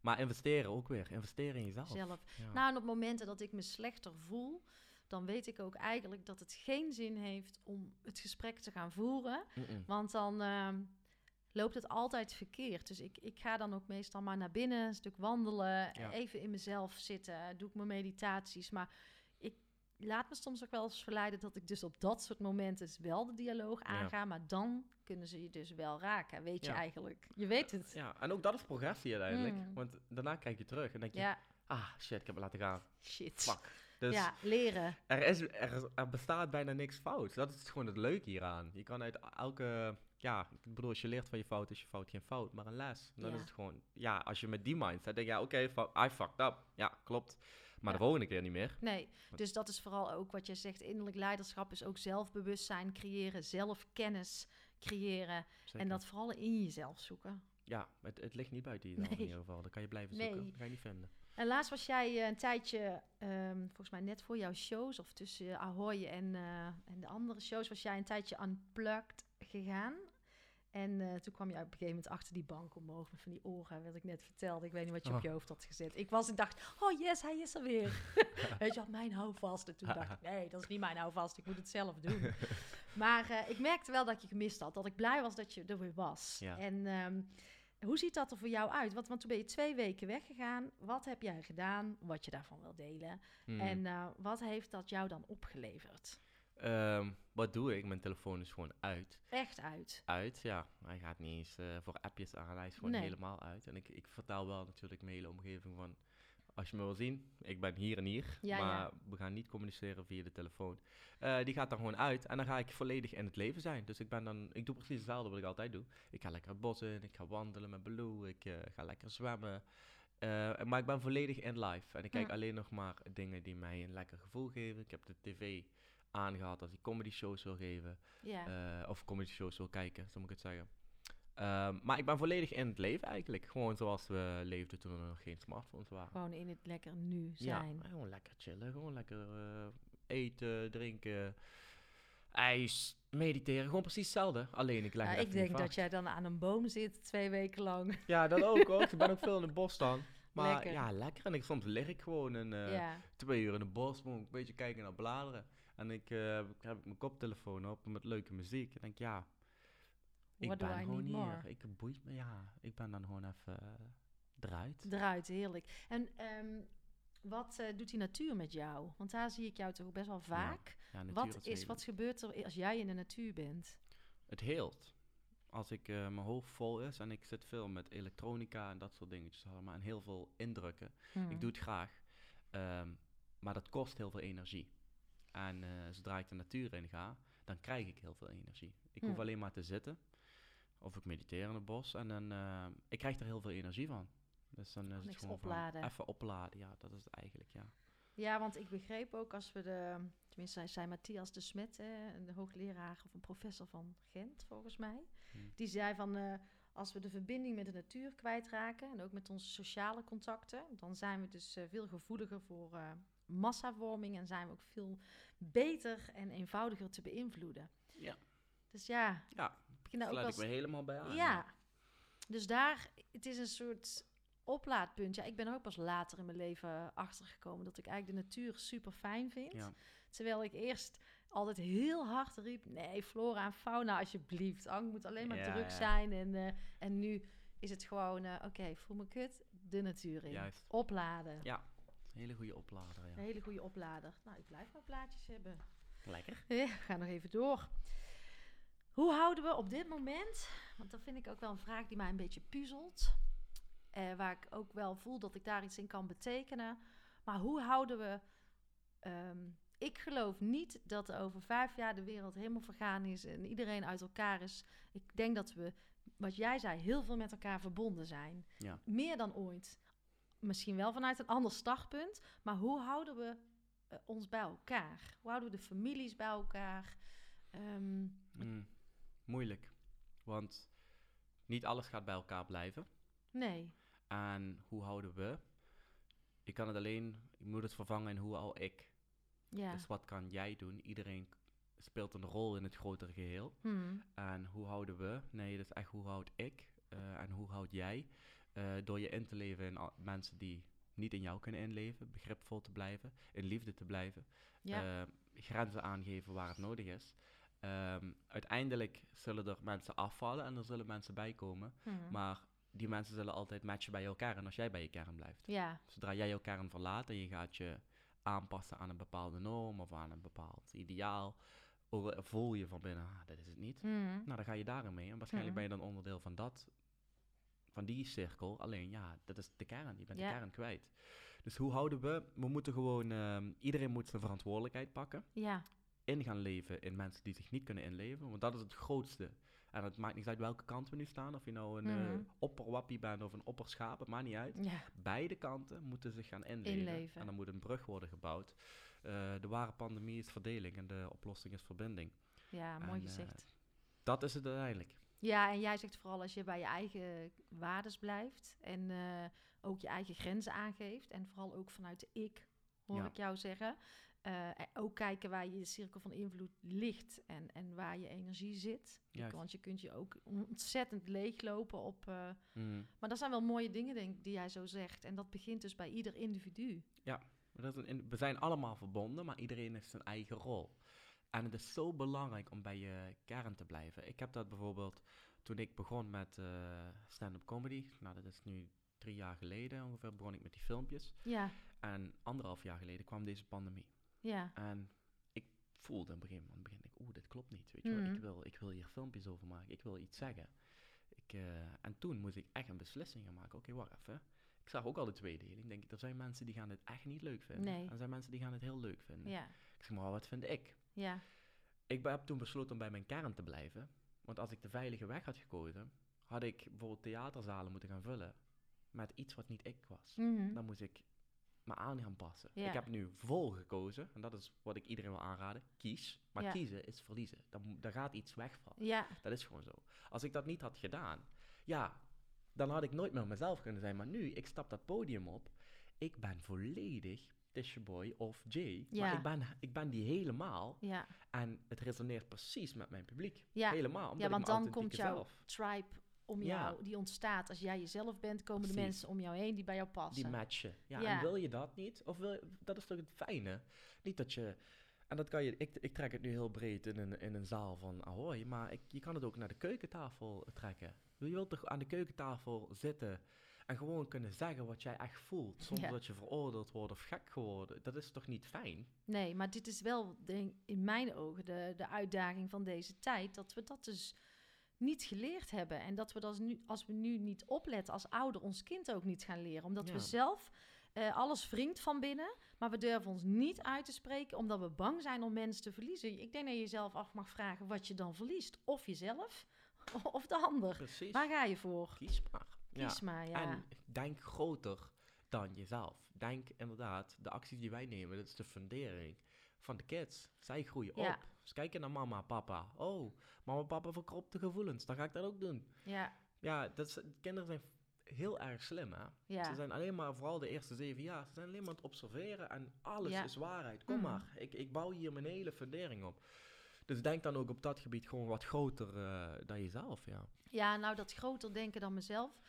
Maar investeren ook weer, investeren in jezelf. zelf. Nou, en op momenten dat ik me slechter voel, dan weet ik ook eigenlijk dat het geen zin heeft om het gesprek te gaan voeren. Want dan ehm, loopt het altijd verkeerd. Dus ik, ik ga dan ook meestal maar naar binnen, een stuk wandelen, Ja. even in mezelf zitten, doe ik mijn meditaties. Maar ik laat me soms ook wel eens verleiden dat ik dus op dat soort momenten dus wel de dialoog aanga. Maar dan kunnen ze je dus wel raken, weet je eigenlijk. Je weet het. Ja, en ook dat is progressie uiteindelijk. Mm. Want daarna kijk je terug en denk je, Ja, ah shit, ik heb het laten gaan. shit. Fuck. Dus Ja, leren. er, is, er, er bestaat bijna niks fout. Dat is gewoon het leuke hieraan. Je kan uit elke, ja, ik bedoel, als je leert van je fout, is je fout geen fout, maar een les. Dan Ja. is het gewoon, ja, als je met die mindset denkt, ja, oké, fuck, I fucked up. Ja, klopt. Maar Ja. de volgende keer niet meer. Nee, dus dat is vooral ook wat je zegt. Innerlijk leiderschap is ook zelfbewustzijn creëren, zelfkennis creëren. Zeker. En dat vooral in jezelf zoeken. Ja, het, het ligt niet buiten jezelf Nee. in ieder geval. Dan kan je blijven zoeken. Nee. Dat ga je niet vinden. En laatst was jij eh, een tijdje, ehm, volgens mij net voor jouw shows, of tussen Ahoy en, eh, en de andere shows, was jij een tijdje unplugged gegaan. En eh, toen kwam je op een gegeven moment achter die bank omhoog met van die oren, wat ik net vertelde. Ik weet niet wat je op Oh. je hoofd had gezet. Ik was en dacht, oh yes, hij is er weer. weet je wat, mijn houvast. En toen dacht ik, nee, dat is niet mijn houvast, ik moet het zelf doen. maar ik merkte wel dat je gemist had, dat ik blij was dat je er weer was. Ja. En ehm, hoe ziet dat er voor jou uit? Want, want toen ben je twee weken weggegaan. Wat heb jij gedaan? Wat je daarvan wil delen? Hmm. En eh, wat heeft dat jou dan opgeleverd? Ehm, wat doe ik? Mijn telefoon is gewoon uit. Echt uit. Uit, ja. Hij gaat niet eens eh, voor appjes aan. Hij is gewoon Nee. helemaal uit. En ik, ik vertel wel natuurlijk mijn hele omgeving van... Als je me wil zien, ik ben hier en hier. Ja, maar ja. we gaan niet communiceren via de telefoon. Eh, die gaat dan gewoon uit. En dan ga ik volledig in het leven zijn. Dus ik ben dan... Ik doe precies hetzelfde wat ik altijd doe. Ik ga lekker het bos in. Ik ga wandelen met Baloo. Ik eh, ga lekker zwemmen. Eh, maar ik ben volledig in live. En ik kijk alleen nog maar dingen die mij een lekker gevoel geven. Ik heb de tv aangehad als ik comedy shows wil geven. Of comedy shows wil kijken, zo moet ik het zeggen. Ehm, maar ik ben volledig in het leven eigenlijk. Gewoon zoals we leefden toen er nog geen smartphones waren. Gewoon in het lekker nu Ja, zijn. gewoon lekker chillen. Gewoon lekker eh, eten, drinken, ijs, mediteren. Gewoon precies hetzelfde. Alleen ik leg Ja, ik denk dat vast. jij dan aan een boom zit twee weken lang. Ja, dat ook hoor. Ik ben ook veel in het bos dan. Maar Lekker. ja, lekker. En ik, soms lig ik gewoon en, eh, ja. twee uur in het bos, moet ik een beetje kijken naar bladeren. En ik eh, heb mijn koptelefoon op met leuke muziek. En denk, ja, ik What ben gewoon hier. more? Ik boeit me, ja. Ik ben dan gewoon even eh, eruit. Eruit, heerlijk. En ehm, wat eh, doet die natuur met jou? Want daar zie ik jou toch best wel vaak. Ja, wat, is, wat gebeurt er als jij in de natuur bent? Het heelt. Als ik eh, mijn hoofd vol is en ik zit veel met elektronica en dat soort dingetjes allemaal. En heel veel indrukken. Hmm. Ik doe het graag. Ehm, maar dat kost heel veel energie. En zodra ik de natuur in ga, dan krijg ik heel veel energie. Ik hoef alleen maar te zitten. Of ik mediteer in het bos. En dan, eh, ik krijg er heel veel energie van. Dus dan is het gewoon van opladen. even opladen. Ja, dat is het eigenlijk, ja. Ja, want ik begreep ook als we de, tenminste zei Matthias de Smet, hè, een hoogleraar of een professor van Gent volgens mij, Hmm. die zei van eh, als we de verbinding met de natuur kwijtraken en ook met onze sociale contacten, dan zijn we dus eh, veel gevoeliger voor eh, massavorming en zijn we ook veel beter en eenvoudiger te beïnvloeden. Ja. Dus ja, Ja, daar ook sluit als ik me helemaal bij aan. ja. Dus daar, het is een soort oplaadpunt. Ja, ik ben ook pas later in mijn leven achtergekomen dat ik eigenlijk de natuur super fijn vind. Ja. Terwijl ik eerst altijd heel hard riep: nee, flora en fauna, alsjeblieft. Ang moet alleen maar Ja, druk zijn. En, eh, en nu is het gewoon: eh, oké, voel me kut, de natuur in. Juist. Opladen. Ja. Een hele goede oplader, ja. Een hele goede oplader. Nou, ik blijf maar plaatjes hebben. Lekker. Ja, we gaan nog even door. Hoe houden we op dit moment, want dat vind ik ook wel een vraag die mij een beetje puzzelt, eh, waar ik ook wel voel dat ik daar iets in kan betekenen, maar hoe houden we, ehm, ik geloof niet dat over vijf jaar de wereld helemaal vergaan is en iedereen uit elkaar is. Ik denk dat we, wat jij zei, heel veel met elkaar verbonden zijn. Ja. Meer dan ooit. Misschien wel vanuit een ander startpunt, maar hoe houden we eh, ons bij elkaar? Hoe houden we de families bij elkaar? Ehm, Mm, moeilijk. Want niet alles gaat bij elkaar blijven. nee. En hoe houden we? Ik kan het alleen, ik moet het vervangen in hoe hou ik. Ja. Dus wat kan jij doen? Iedereen speelt een rol in het grotere geheel. Hmm. En hoe houden we? Nee, dat is echt hoe houd ik eh, en hoe houd jij? Eh, door je in te leven in al- mensen die niet in jou kunnen inleven, begripvol te blijven, in liefde te blijven, Ja. eh, grenzen aangeven waar het nodig is. Ehm, uiteindelijk zullen er mensen afvallen en er zullen mensen bijkomen, Hmm. maar die mensen zullen altijd matchen bij elkaar en als jij bij je kern blijft. ja. Zodra jij jouw kern verlaat en je gaat je aanpassen aan een bepaalde norm of aan een bepaald ideaal, voel je van binnen, ah, dat is het niet. Hmm. Nou, dan ga je daarin mee. En waarschijnlijk Mhm. ben je dan onderdeel van dat, van die cirkel. Alleen ja, dat is de kern. Je bent de kern kwijt. Dus hoe houden we? We moeten gewoon, ehm, iedereen moet zijn verantwoordelijkheid pakken. Ja. In gaan leven in mensen die zich niet kunnen inleven. Want dat is het grootste. En het maakt niet uit welke kant we nu staan. Of je nou een eh, Mhm. opperwappie bent of een opperschaap. Het maakt niet uit. Ja. Beide kanten moeten zich gaan inleven. Inleven. En dan moet een brug worden gebouwd. Eh, de ware pandemie is verdeling en de oplossing is verbinding. Ja, mooi En, gezegd. eh, dat is het uiteindelijk. Ja, en jij zegt vooral als je bij je eigen waardes blijft en eh, ook je eigen grenzen aangeeft en vooral ook vanuit de ik, hoor Ja. ik jou zeggen. Eh, en ook kijken waar je cirkel van invloed ligt en, en waar je energie zit. Juist. Want je kunt je ook ontzettend leeglopen op... eh, Mm. maar dat zijn wel mooie dingen, denk ik, die jij zo zegt. En dat begint dus bij ieder individu. Maar dat is een in- we zijn allemaal verbonden, maar iedereen heeft zijn eigen rol. En het is zo belangrijk om bij je kern te blijven. Ik heb dat bijvoorbeeld toen ik begon met eh, stand-up comedy. Nou, dat is nu drie jaar geleden ongeveer, begon ik met die filmpjes. Ja, En anderhalf jaar geleden kwam deze pandemie. Ja, En ik voelde het begin, aan het begin, ik, oeh, dit klopt niet. Weet je wel. Mhm. ik, wil, ik wil hier filmpjes over maken, ik wil iets zeggen. Ik, eh, en toen moest ik echt een beslissing gaan maken. Oké, wacht even. Ik zag ook al de tweedeling. Denk ik, er zijn mensen die gaan dit echt niet leuk vinden. Nee. En er zijn mensen die gaan het heel leuk vinden. ja, Ik zeg maar, wat vind ik? ja, Ik heb toen besloten om bij mijn kern te blijven. Want als ik de veilige weg had gekozen, had ik bijvoorbeeld theaterzalen moeten gaan vullen met iets wat niet ik was. Mhm. Dan moest ik me aan gaan passen. Ja. Ik heb nu vol gekozen, en dat is wat ik iedereen wil aanraden. Kies. Maar Ja. kiezen is verliezen. Dan, daar gaat iets wegvallen. ja, Dat is gewoon zo. Als ik dat niet had gedaan, ja, dan had ik nooit meer mezelf kunnen zijn. Maar nu, ik stap dat podium op. Ik ben volledig Tisha Boy of Jay. Ja. Maar ik ben, ik ben die helemaal. ja. En het resoneert precies met mijn publiek. Ja. Helemaal. Omdat Ja, want dan komt jouw zelf, tribe om Ja. jou, die ontstaat als jij jezelf bent, komen de mensen om jou heen die bij jou die passen. matchen. Ja, Ja. En wil je dat niet? Of wil, dat is toch het fijne? Niet dat je... En dat kan je... Ik, ik trek het nu heel breed in een, in een zaal van Ahoy. Maar ik, je kan het ook naar de keukentafel trekken. Je wilt toch aan de keukentafel zitten... En gewoon kunnen zeggen wat jij echt voelt. Zonder Ja. dat je veroordeeld wordt of gek geworden. Dat is toch niet fijn? Nee, maar dit is wel denk, in mijn ogen de, de uitdaging van deze tijd. Dat we dat dus niet geleerd hebben. En dat we dat nu, als we nu niet opletten als ouder, ons kind ook niet gaan leren. Omdat we Ja. zelf Eh, alles wringt van binnen, maar we durven ons niet uit te spreken omdat we bang zijn om mensen te verliezen. Ik denk dat je jezelf af mag vragen wat je dan verliest. Of jezelf, of de ander. Precies. Waar ga je voor? Kies maar. Kies maar, ja. En denk groter dan jezelf. Denk inderdaad, de acties die wij nemen, dat is de fundering van de kids. Zij groeien Ja. op. Dus kijken naar mama, papa. Oh, mama, papa verkropte gevoelens. Dan ga ik dat ook doen. Ja, Ja, dat is, kinderen zijn heel erg slim, hè. ja. Ze zijn alleen maar, vooral de eerste zeven jaar, ze zijn alleen maar aan het observeren en alles Ja. is waarheid. Kom Mhm. maar, ik, ik bouw hier mijn hele fundering op. Dus denk dan ook op dat gebied gewoon wat groter eh, dan jezelf, ja. Ja, nou dat groter denken dan mezelf,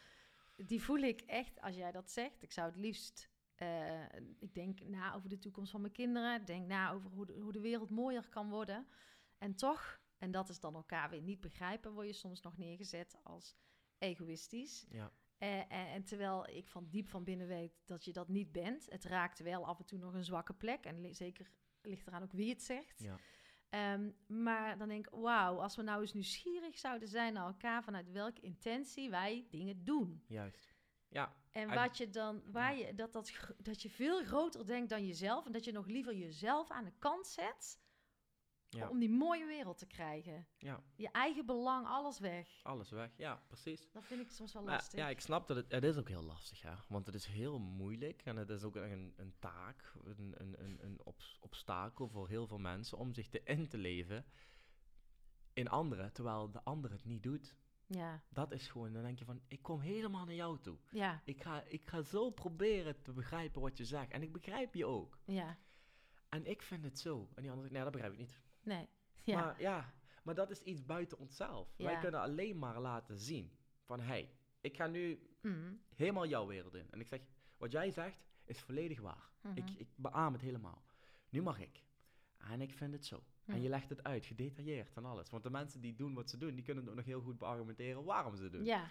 die voel ik echt als jij dat zegt. Ik zou het liefst, eh, ik denk na over de toekomst van mijn kinderen, denk na over hoe de, hoe de wereld mooier kan worden. En toch, en dat is dan elkaar weer niet begrijpen, word je soms nog neergezet als egoïstisch. Ja, Eh, en, en terwijl ik van diep van binnen weet dat je dat niet bent. Het raakt wel af en toe nog een zwakke plek. En li- zeker ligt eraan ook wie het zegt. ja. Ehm, maar dan denk ik, wauw, als we nou eens nieuwsgierig zouden zijn naar elkaar vanuit welke intentie wij dingen doen. juist. Ja, En wat je dan, waar je, dat, dat, dat je veel groter denkt dan jezelf en dat je nog liever jezelf aan de kant zet ja, om die mooie wereld te krijgen. ja, Je eigen belang, alles weg. alles weg. Ja, precies. Dat vind ik soms wel lastig. ja, ik snap dat het, het is ook heel lastig, ja. Want het is heel moeilijk en het is ook een, een taak, een, een, een, een obs- obstakel voor heel veel mensen om zich te in te leven in anderen, terwijl de ander het niet doet. Ja, Dat is gewoon, dan denk je van, ik kom helemaal naar jou toe. ja, Ik ga, ik ga zo proberen te begrijpen wat je zegt. En ik begrijp je ook. ja. En ik vind het zo. En die ander zegt, nee, dat begrijp ik niet. Nee. Ja, Maar ja, maar dat is iets buiten onszelf. Wij kunnen alleen maar laten zien van, hé, hey, ik ga nu Mhm, helemaal jouw wereld in. En ik zeg, wat jij zegt is volledig waar. mhm. Ik, ik beaam het helemaal. Nu mag ik. En ik vind het zo. En Hm. je legt het uit, gedetailleerd en alles. Want de mensen die doen wat ze doen, die kunnen ook nog heel goed beargumenteren waarom ze het doen. Ja,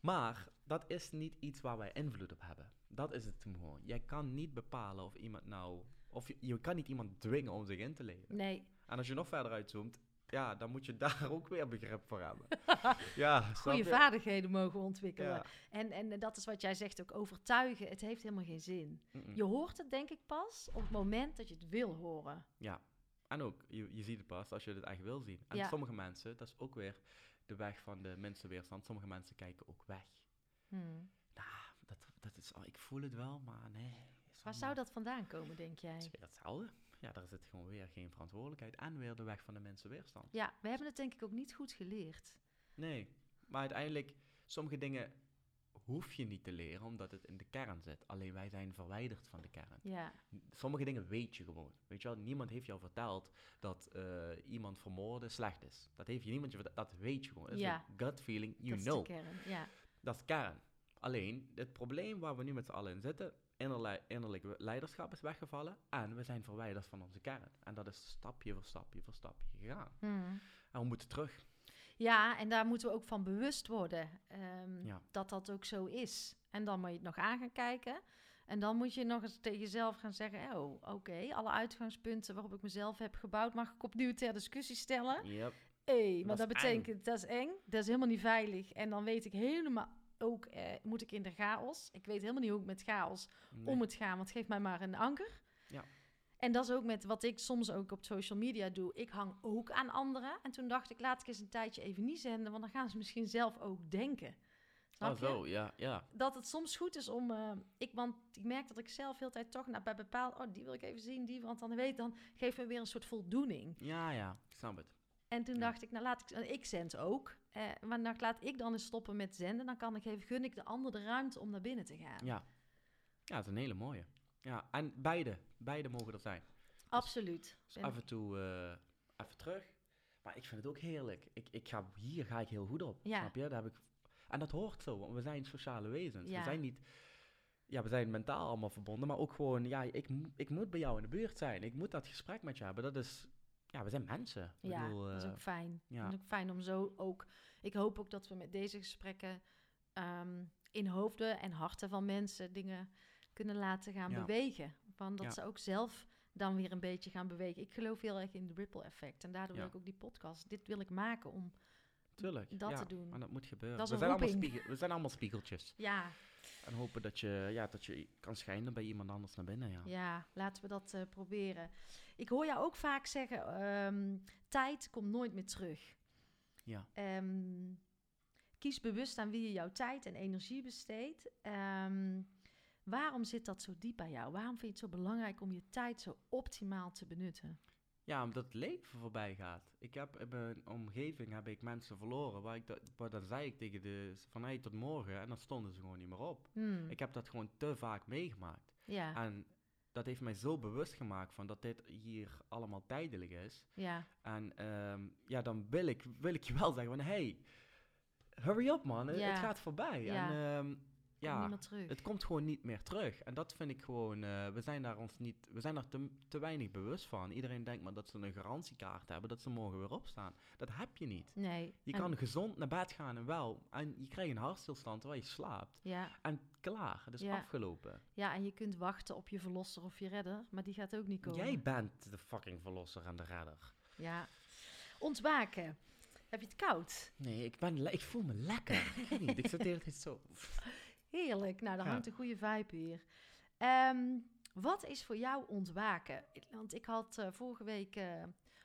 Maar dat is niet iets waar wij invloed op hebben. Dat is het gewoon. Jij kan niet bepalen of iemand nou... Of je, je kan niet iemand dwingen om zich in te leven. nee. En als je nog verder uitzoomt, ja, dan moet je daar ook weer begrip voor hebben. ja, Goede vaardigheden mogen ontwikkelen. Ja. En, en dat is wat jij zegt ook, overtuigen. Het heeft helemaal geen zin. Je hoort het denk ik pas op het moment dat je het wil horen. Ja, en ook, je, je ziet het pas als je het echt wil zien. En Ja. sommige mensen, dat is ook weer de weg van de minste weerstand, sommige mensen kijken ook weg. Hmm. Nou, dat, dat is, ik voel het wel, maar nee. Waar allemaal- zou dat vandaan komen, denk Het jij? is weer hetzelfde. Ja, daar zit gewoon weer geen verantwoordelijkheid en weer de weg van de minste weerstand. Ja, we hebben het denk ik ook niet goed geleerd. Nee, maar uiteindelijk, sommige dingen hoef je niet te leren omdat het in de kern zit. Alleen wij zijn verwijderd van de kern. Ja, Sommige dingen weet je gewoon. Weet je wel, niemand heeft jou verteld dat eh, iemand vermoorden slecht is. Dat heeft je niemand je verteld. Dat weet je gewoon. Dat is Ja. een gut feeling, you dat know. is de kern. Ja, Dat is kern. Alleen, het probleem waar we nu met z'n allen in zitten, innerlijk leiderschap is weggevallen en we zijn verwijderd van onze kern. En dat is stapje voor stapje voor stapje gegaan. Hmm. En we moeten terug. Ja en daar moeten we ook van bewust worden. ehm, Ja. Dat dat ook zo is. En dan moet je het nog aan gaan kijken. En dan moet je nog eens tegen jezelf gaan zeggen... oh, oké, alle uitgangspunten waarop ik mezelf heb gebouwd... mag ik opnieuw ter discussie stellen. Yep. Hé, maar Dat dat is eng. betekent, dat is eng. Dat is helemaal niet veilig. En dan weet ik helemaal ook, eh, moet ik in de chaos. Ik weet helemaal niet hoe ik met chaos Nee. om moet gaan, want geef mij maar een anker. Ja. En dat is ook met wat ik soms ook op social media doe. Ik hang ook aan anderen. En toen dacht ik, laat ik eens een tijdje even niet zenden, want dan gaan ze misschien zelf ook denken. Snap Oh, je? zo, ja, ja. Dat het soms goed is om, eh, ik, want ik merk dat ik zelf heel tijd toch naar bij bepaald, oh die wil ik even zien, die, want dan weet dan geeft me weer een soort voldoening. Ja, ja, ik snap het. En toen Ja. dacht ik, nou laat ik, ik zend ook. Eh, maar dan laat ik dan eens stoppen met zenden. Dan kan ik even, gun ik de ander de ruimte om naar binnen te gaan. Ja. Ja, dat is een hele mooie. Ja, en beide, beide mogen er zijn. Absoluut. Dus af en toe eh, even terug. Maar ik vind het ook heerlijk. Ik, ik ga, hier ga ik heel goed op. Ja. Snap je? Daar heb ik, en dat hoort zo, want we zijn sociale wezens. Ja. We zijn niet... Ja, we zijn mentaal allemaal verbonden, maar ook gewoon, ja, ik, ik moet bij jou in de buurt zijn. Ik moet dat gesprek met je hebben. Dat is, ja, we zijn mensen. Ik ja, bedoel, dat is eh, ook fijn. ja. Dat is ook fijn om zo ook... Ik hoop ook dat we met deze gesprekken ehm, in hoofden en harten van mensen dingen kunnen laten gaan Ja. bewegen. Van dat Ja. ze ook zelf dan weer een beetje gaan bewegen. Ik geloof heel erg in de ripple effect. En daardoor wil ik ook die podcast. Dit wil ik maken om... Tuurlijk. dat te doen. Maar dat moet gebeuren. Dat is we, zijn allemaal spiegel, we zijn allemaal spiegeltjes. Ja, En hopen dat je, ja, dat je kan schijnen bij iemand anders naar binnen, ja. Ja, laten we dat eh, proberen. Ik hoor jou ook vaak zeggen, ehm, tijd komt nooit meer terug. Ja. Ehm, kies bewust aan wie je jouw tijd en energie besteedt. Ehm, waarom zit dat zo diep bij jou? Waarom vind je het zo belangrijk om je tijd zo optimaal te benutten? Ja, omdat het leven voorbij gaat. Ik heb in mijn omgeving heb ik mensen verloren waar ik dat, waar dat zei ik tegen de vanuit tot morgen en dan stonden ze gewoon niet meer op. Hmm, Ik heb dat gewoon te vaak meegemaakt. ja, En dat heeft mij zo bewust gemaakt van dat dit hier allemaal tijdelijk is. ja, En ehm, ja, dan wil ik, wil ik je wel zeggen van hey, hurry up man, het- Ja. het gaat voorbij. Ja. En ehm, ja. ja, niet meer terug. het komt gewoon niet meer terug. En dat vind ik gewoon, eh, we zijn daar ons niet, we zijn daar te, te weinig bewust van. Iedereen denkt maar dat ze een garantiekaart hebben, dat ze morgen weer opstaan. Dat heb je niet. nee. Je en- kan gezond naar bed gaan en wel. En je krijgt een hartstilstand terwijl je slaapt. ja, En klaar, het is Ja. afgelopen. ja, en je kunt wachten op je verlosser of je redder, maar die gaat ook niet komen. Jij bent de fucking verlosser en de redder. Ja. Ontwaken. Heb je het koud? Nee, ik, ben ik voel me lekker. ik weet niet, ik zit de hele tijd zo... Heerlijk. Nou, daar Ja. hangt een goede vibe hier. Ehm, wat is voor jou ontwaken? Want ik had eh, vorige week eh,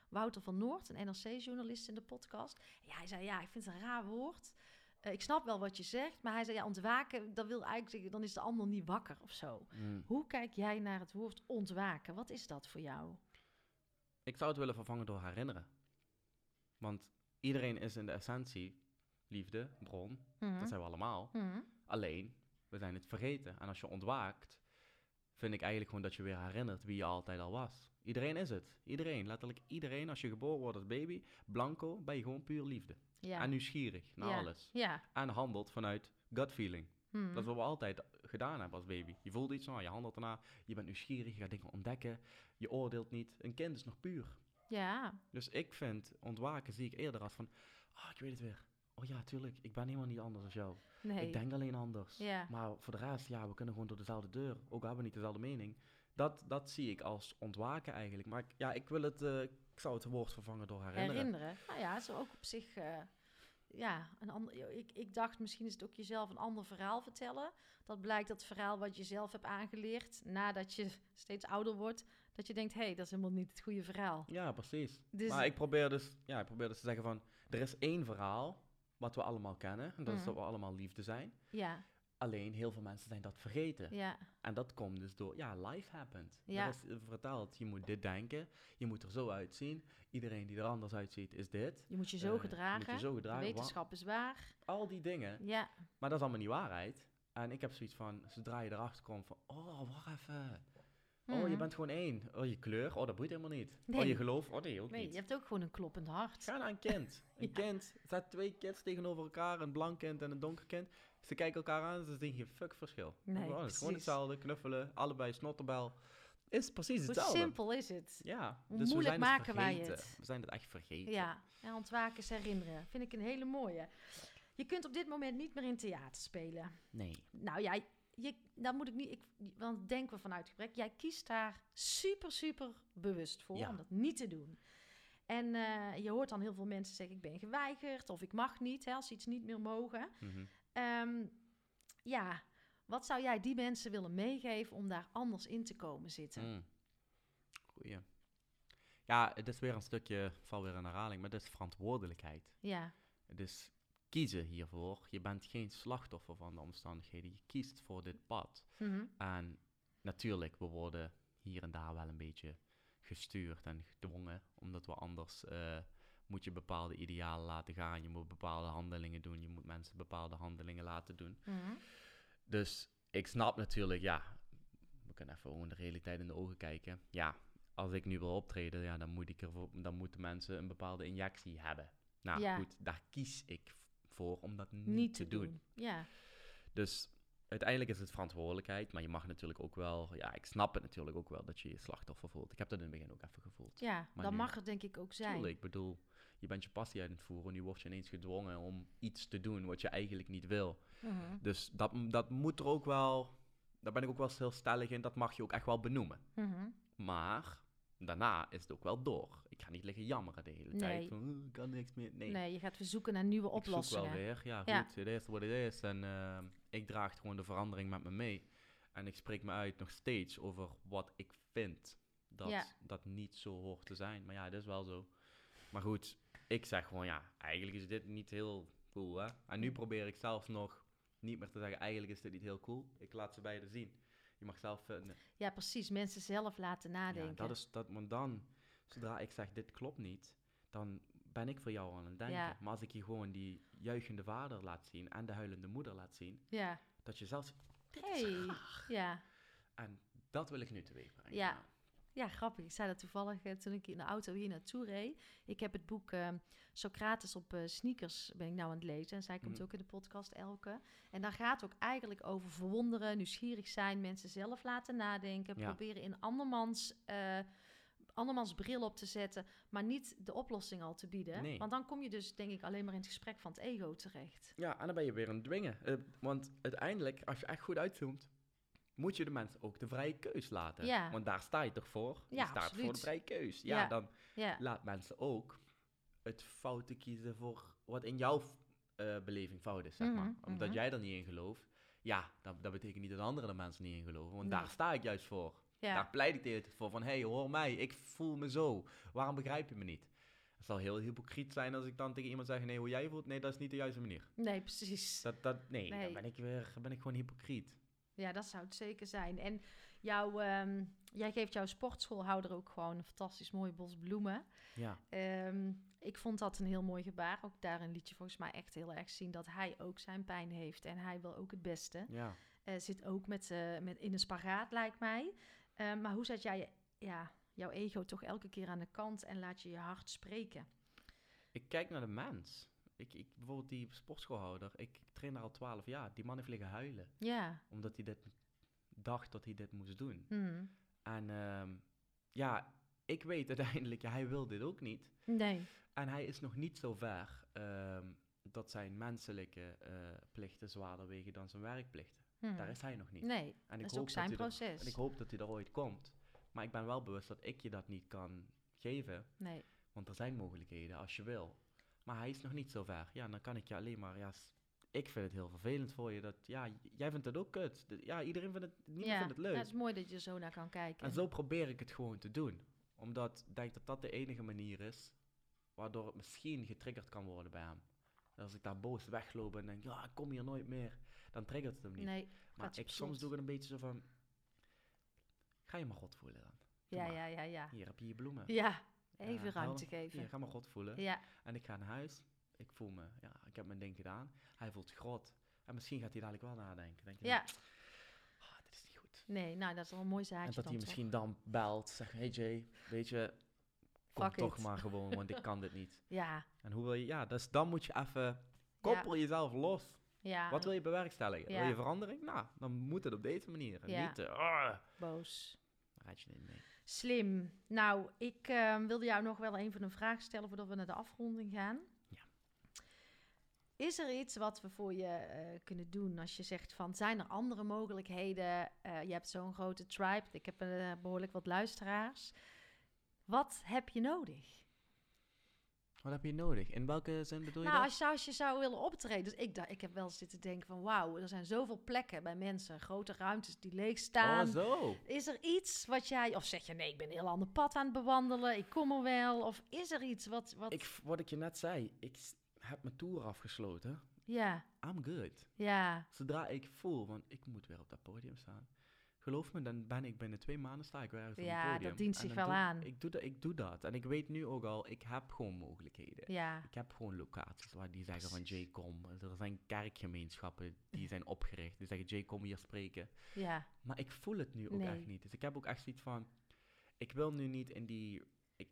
Wouter van Noord, een NRC-journalist, in de podcast. Ja, hij zei, ja, ik vind het een raar woord. Eh, ik snap wel wat je zegt, maar hij zei, ja, ontwaken, dat wil eigenlijk zeggen, dan is de ander niet wakker of zo. Mm. Hoe kijk jij naar het woord ontwaken? Wat is dat voor jou? Ik zou het willen vervangen door herinneren. Want iedereen is in de essentie liefde, bron. Mhm. Dat zijn we allemaal. Mhm. Alleen, we zijn het vergeten. En als je ontwaakt, vind ik eigenlijk gewoon dat je weer herinnert wie je altijd al was. Iedereen is het. Iedereen, letterlijk iedereen. Als je geboren wordt als baby, blanco, ben je gewoon puur liefde. Ja. En nieuwsgierig naar Ja. alles. ja. En handelt vanuit gut feeling. Mhm. Dat is wat we altijd gedaan hebben als baby. Je voelt iets, nou, je handelt ernaar. Je bent nieuwsgierig, je gaat dingen ontdekken. Je oordeelt niet. Een kind is nog puur. Ja. Dus ik vind ontwaken zie ik eerder als van, ah, ik weet het weer. Oh ja, tuurlijk, ik ben helemaal niet anders als jou. Nee. Ik denk alleen anders. Ja. Maar voor de rest, ja, we kunnen gewoon door dezelfde deur. Ook al hebben we niet dezelfde mening. Dat, dat zie ik als ontwaken eigenlijk. Maar ik, ja, ik wil het, eh, ik zou het woord vervangen door herinneren. herinneren. Nou ja, zo ook op zich. eh, ja, een ander, ik, ik dacht misschien is het ook jezelf een ander verhaal vertellen. Dat blijkt dat verhaal wat je zelf hebt aangeleerd nadat je steeds ouder wordt. Dat je denkt, hé, hey, dat is helemaal niet het goede verhaal. Ja, precies. Dus, Maar ik probeer dus, ja, ik probeer dus te zeggen van, er is één verhaal wat we allemaal kennen. En dat is Mhm. dat we allemaal liefde zijn. ja, Alleen heel veel mensen zijn dat vergeten. ja, En dat komt dus door, ja, life happened. Ja. Er is eh, verteld, je moet dit denken, je moet er zo uitzien. Iedereen die er anders uitziet is dit. je moet je zo Eh, gedragen. Je moet je zo gedragen. Wetenschap is waar. Al die dingen. Ja, Maar dat is allemaal niet waarheid. En ik heb zoiets van, zodra je erachter komt van, oh, wacht even. Oh, je Mhm. bent gewoon één. Oh, je kleur, oh, dat boeit helemaal niet. Oh, Nee. je geloof, oh nee, ook Nee, niet. je hebt ook gewoon een kloppend hart. Ga naar een kind. Een Ja. kind, zet twee kids tegenover elkaar, een blank kind en een donker kind. Ze kijken elkaar aan en ze zien geen fuck verschil. Nee, oh, het is gewoon hetzelfde, knuffelen, allebei snotterbel. Is precies Hoe hetzelfde. simpel is het? Ja, Hoe dus moeilijk maken wij het? We zijn het echt vergeten. Ja, en ontwaken is herinneren. Vind ik een hele mooie. Je kunt op dit moment niet meer in theater spelen. Nee. Nou ja, je, moet ik niet, ik, want denken we vanuit gebrek. Jij kiest daar super, super bewust voor Ja. om dat niet te doen. En eh, je hoort dan heel veel mensen zeggen: Ik ben geweigerd of ik mag niet, hè, als ze iets niet meer mogen. Mhm. Ehm, ja, wat zou jij die mensen willen meegeven om daar anders in te komen zitten? Mm. Goeie. Ja, het is weer een stukje, val weer in herhaling, maar het is verantwoordelijkheid. Ja, Het is kiezen hiervoor. Je bent geen slachtoffer van de omstandigheden. Je kiest voor dit pad. Mhm. En natuurlijk, we worden hier en daar wel een beetje gestuurd en gedwongen, omdat we anders eh, moet je bepaalde idealen laten gaan. Je moet bepaalde handelingen doen. Je moet mensen bepaalde handelingen laten doen. Mhm. Dus ik snap natuurlijk, ja, we kunnen even gewoon de realiteit in de ogen kijken. Ja, als ik nu wil optreden, ja, dan, moet ik ervoor, dan moeten mensen een bepaalde injectie hebben. Nou Ja. goed, daar kies ik voor om dat niet, niet te doen. Ja, Dus uiteindelijk is het verantwoordelijkheid, maar je mag natuurlijk ook wel, ja, ik snap het natuurlijk ook wel dat je je slachtoffer voelt. Ik heb dat in het begin ook even gevoeld. ja Maar dat nu- mag er denk ik ook zijn. Tuurlijk, ik bedoel, je bent je passie uit het voeren, nu word je ineens gedwongen om iets te doen wat je eigenlijk niet wil. Mhm. Dus dat, dat moet er ook wel, daar ben ik ook wel heel stellig in, dat mag je ook echt wel benoemen. Mhm. Maar daarna is het ook wel door. ik ga niet liggen jammeren de hele Nee. tijd. Van, "Oh, ik kan niks meer. Nee, Nee, je gaat weer zoeken naar nieuwe ik zoek oplossingen. wel weer. Ja, goed, het is wat het is. En ehm, ik draag gewoon de verandering met me mee. En ik spreek me uit nog steeds over wat ik vind dat, Ja. dat niet zo hoort te zijn. Maar ja, dat is wel zo. Maar goed, ik zeg gewoon, ja, eigenlijk is dit niet heel cool, hè. En nu probeer ik zelfs nog niet meer te zeggen, eigenlijk is dit niet heel cool. Ik laat ze beide zien. Je mag zelf vinden. Ja, precies. Mensen zelf laten nadenken. Ja, dat is dat, want dan, zodra ik zeg dit klopt niet, dan ben ik voor jou aan het denken. Ja. Maar als ik je gewoon die juichende vader laat zien en de huilende moeder laat zien, Ja. dat je zelfs, Hey. Ja. en dat wil ik nu teweeg brengen. Ja. Ja, grappig. Ik zei dat toevallig eh, toen ik in de auto hier naartoe reed. Ik heb het boek eh, Socrates op eh, sneakers ben ik nou aan het lezen. En zij komt Mhm. ook in de podcast Elke. En daar gaat het ook eigenlijk over verwonderen, nieuwsgierig zijn, mensen zelf laten nadenken, Ja. proberen in andermans, eh andermans bril op te zetten, maar niet de oplossing al te bieden. Nee. Want dan kom je dus denk ik alleen maar in het gesprek van het ego terecht. Ja, en dan ben je weer aan het dwingen. Want uiteindelijk, als je echt goed uitzoomt, moet je de mensen ook de vrije keus laten. Ja. Want daar sta je toch voor? Je Ja, staat voor de vrije keus. Ja, Ja. dan laat mensen ook het foute kiezen voor wat in jouw eh, beleving fout is, zeg maar. Mhm, Omdat mhm. jij er niet in gelooft. Ja, dat, dat betekent niet dat anderen er mensen niet in geloven. Want Nee. daar sta ik juist voor. ja. Daar pleit ik de hele tijd voor. Van, hé, hey, hoor mij, ik voel me zo. Waarom begrijp je me niet? Het zal heel hypocriet zijn als ik dan tegen iemand zeg, nee, hoe jij voelt, nee, dat is niet de juiste manier. nee, precies. Dat, dat, nee, Nee. dan ben ik weer, ben ik gewoon hypocriet. Ja, dat zou het zeker zijn. En jouw, ehm, jij geeft jouw sportschoolhouder ook gewoon een fantastisch mooi bos bloemen. Ja, Ehm, ik vond dat een heel mooi gebaar. Ook daarin liet je volgens mij echt heel erg zien dat hij ook zijn pijn heeft. En hij wil ook het beste. ja. Eh, zit ook met, eh, met in een spagaat, lijkt mij. Ehm, maar hoe zet jij ja, jouw ego toch elke keer aan de kant en laat je je hart spreken? Ik kijk naar de mens. Ik, ik, bijvoorbeeld die sportschoolhouder, ik train daar al twaalf jaar. Die man heeft liggen huilen, Ja. omdat hij dit dacht dat hij dit moest doen. Hmm. En ehm, ja, ik weet uiteindelijk, ja, hij wil dit ook niet. Nee. En hij is nog niet zo ver ehm, dat zijn menselijke eh, plichten zwaarder wegen dan zijn werkplichten. Hmm. Daar is hij nog niet. Nee, en dat is ook zijn er- proces. en ik hoop dat hij er ooit komt. Maar ik ben wel bewust dat ik je dat niet kan geven. Nee. Want er zijn mogelijkheden als je wil. Maar hij is nog niet zo ver. Ja, dan kan ik je alleen maar... Ja, ik vind het heel vervelend voor je. Dat, ja, jij vindt het ook kut. Ja, iedereen vindt het... Niemand ja, vindt het leuk. het is mooi dat je zo naar kan kijken. En zo probeer ik het gewoon te doen. Omdat ik denk dat dat de enige manier is... waardoor het misschien getriggerd kan worden bij hem. Als ik daar boos wegloop en denk... Ja, ik kom hier nooit meer. Dan triggert het hem niet. Nee, maar ik, soms doe ik het een beetje zo van... Ga je maar God voelen dan. Doe ja, maar. ja, ja, ja. Hier heb je je bloemen. Ja, even Ja, ruimte geven. ga maar God voelen. Ja, En ik ga naar huis. Ik voel me, ja, ik heb mijn ding gedaan. Hij voelt grot. En misschien gaat hij dadelijk wel nadenken. Denk je, ja. ah, dit is niet goed. Nee, nou, dat is wel een mooi zaadje en dat hij toch? misschien dan belt. Zegt, hey Jay, weet je, kom Fuck toch it. maar gewoon, want ik kan dit niet. Ja, En hoe wil je, ja, dus dan moet je even, koppel jezelf los. ja. Wat wil je bewerkstelligen? Ja. Wil je verandering? Nou, dan moet het op deze manier. Ja. niet, ah, Boos. raad je niet mee. Slim. Nou, ik eh, wilde jou nog wel even een vraag stellen voordat we naar de afronding gaan. Ja. Is er iets wat we voor je eh, kunnen doen als je zegt van zijn er andere mogelijkheden? Eh, je hebt zo'n grote tribe, ik heb eh, behoorlijk wat luisteraars. Wat heb je nodig? Wat heb je nodig? In welke zin bedoel je Nou, dat? als je, als je zou willen optreden. Dus ik, dacht, ik heb wel zitten denken van wauw, er zijn zoveel plekken bij mensen, grote ruimtes die leeg staan. Oh, zo. Is er iets wat jij, of zeg je nee, ik ben een heel ander pad aan het bewandelen, ik kom er wel, of is er iets wat, wat Ik, wat ik je net zei, ik heb mijn tour afgesloten. ja, I'm good. ja, Zodra ik voel, want ik moet weer op dat podium staan. Geloof me, dan ben ik binnen twee maanden sta ik weer ergens op Ja, dat dient En zich wel doe- aan. Ik doe, dat, ik doe dat. En ik weet nu ook al, ik heb gewoon mogelijkheden. ja, Ik heb gewoon locaties waar die zeggen van Jay, kom. Er zijn kerkgemeenschappen die zijn opgericht. Die zeggen, Jay, kom hier spreken. ja, Maar ik voel het nu ook Nee. echt niet. Dus ik heb ook echt zoiets van, ik wil nu niet in die... Ik,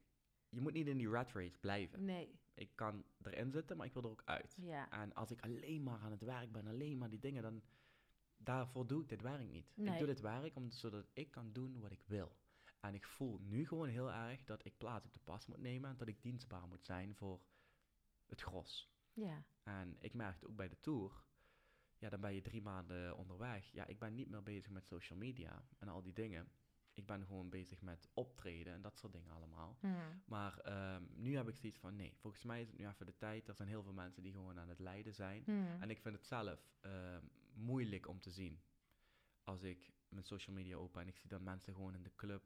je moet niet in die rat race blijven. nee, Ik kan erin zitten, maar ik wil er ook uit. ja, En als ik alleen maar aan het werk ben, alleen maar die dingen, dan daarvoor doe ik dit werk niet. Ik doe dit werk om, zodat ik kan doen wat ik wil. En ik voel nu gewoon heel erg dat ik plaats op de pas moet nemen en dat ik dienstbaar moet zijn voor het gros. ja, En ik merkte ook bij de tour, ja, dan ben je drie maanden onderweg. Ja, ik ben niet meer bezig met social media en al die dingen. ik ben gewoon bezig met optreden en dat soort dingen allemaal. Hmm. Maar ehm, nu heb ik zoiets van, nee, volgens mij is het nu even de tijd. Er zijn heel veel mensen die gewoon aan het lijden zijn. Hmm. En ik vind het zelf ehm, moeilijk om te zien. Als ik mijn social media open en ik zie dat mensen gewoon in de club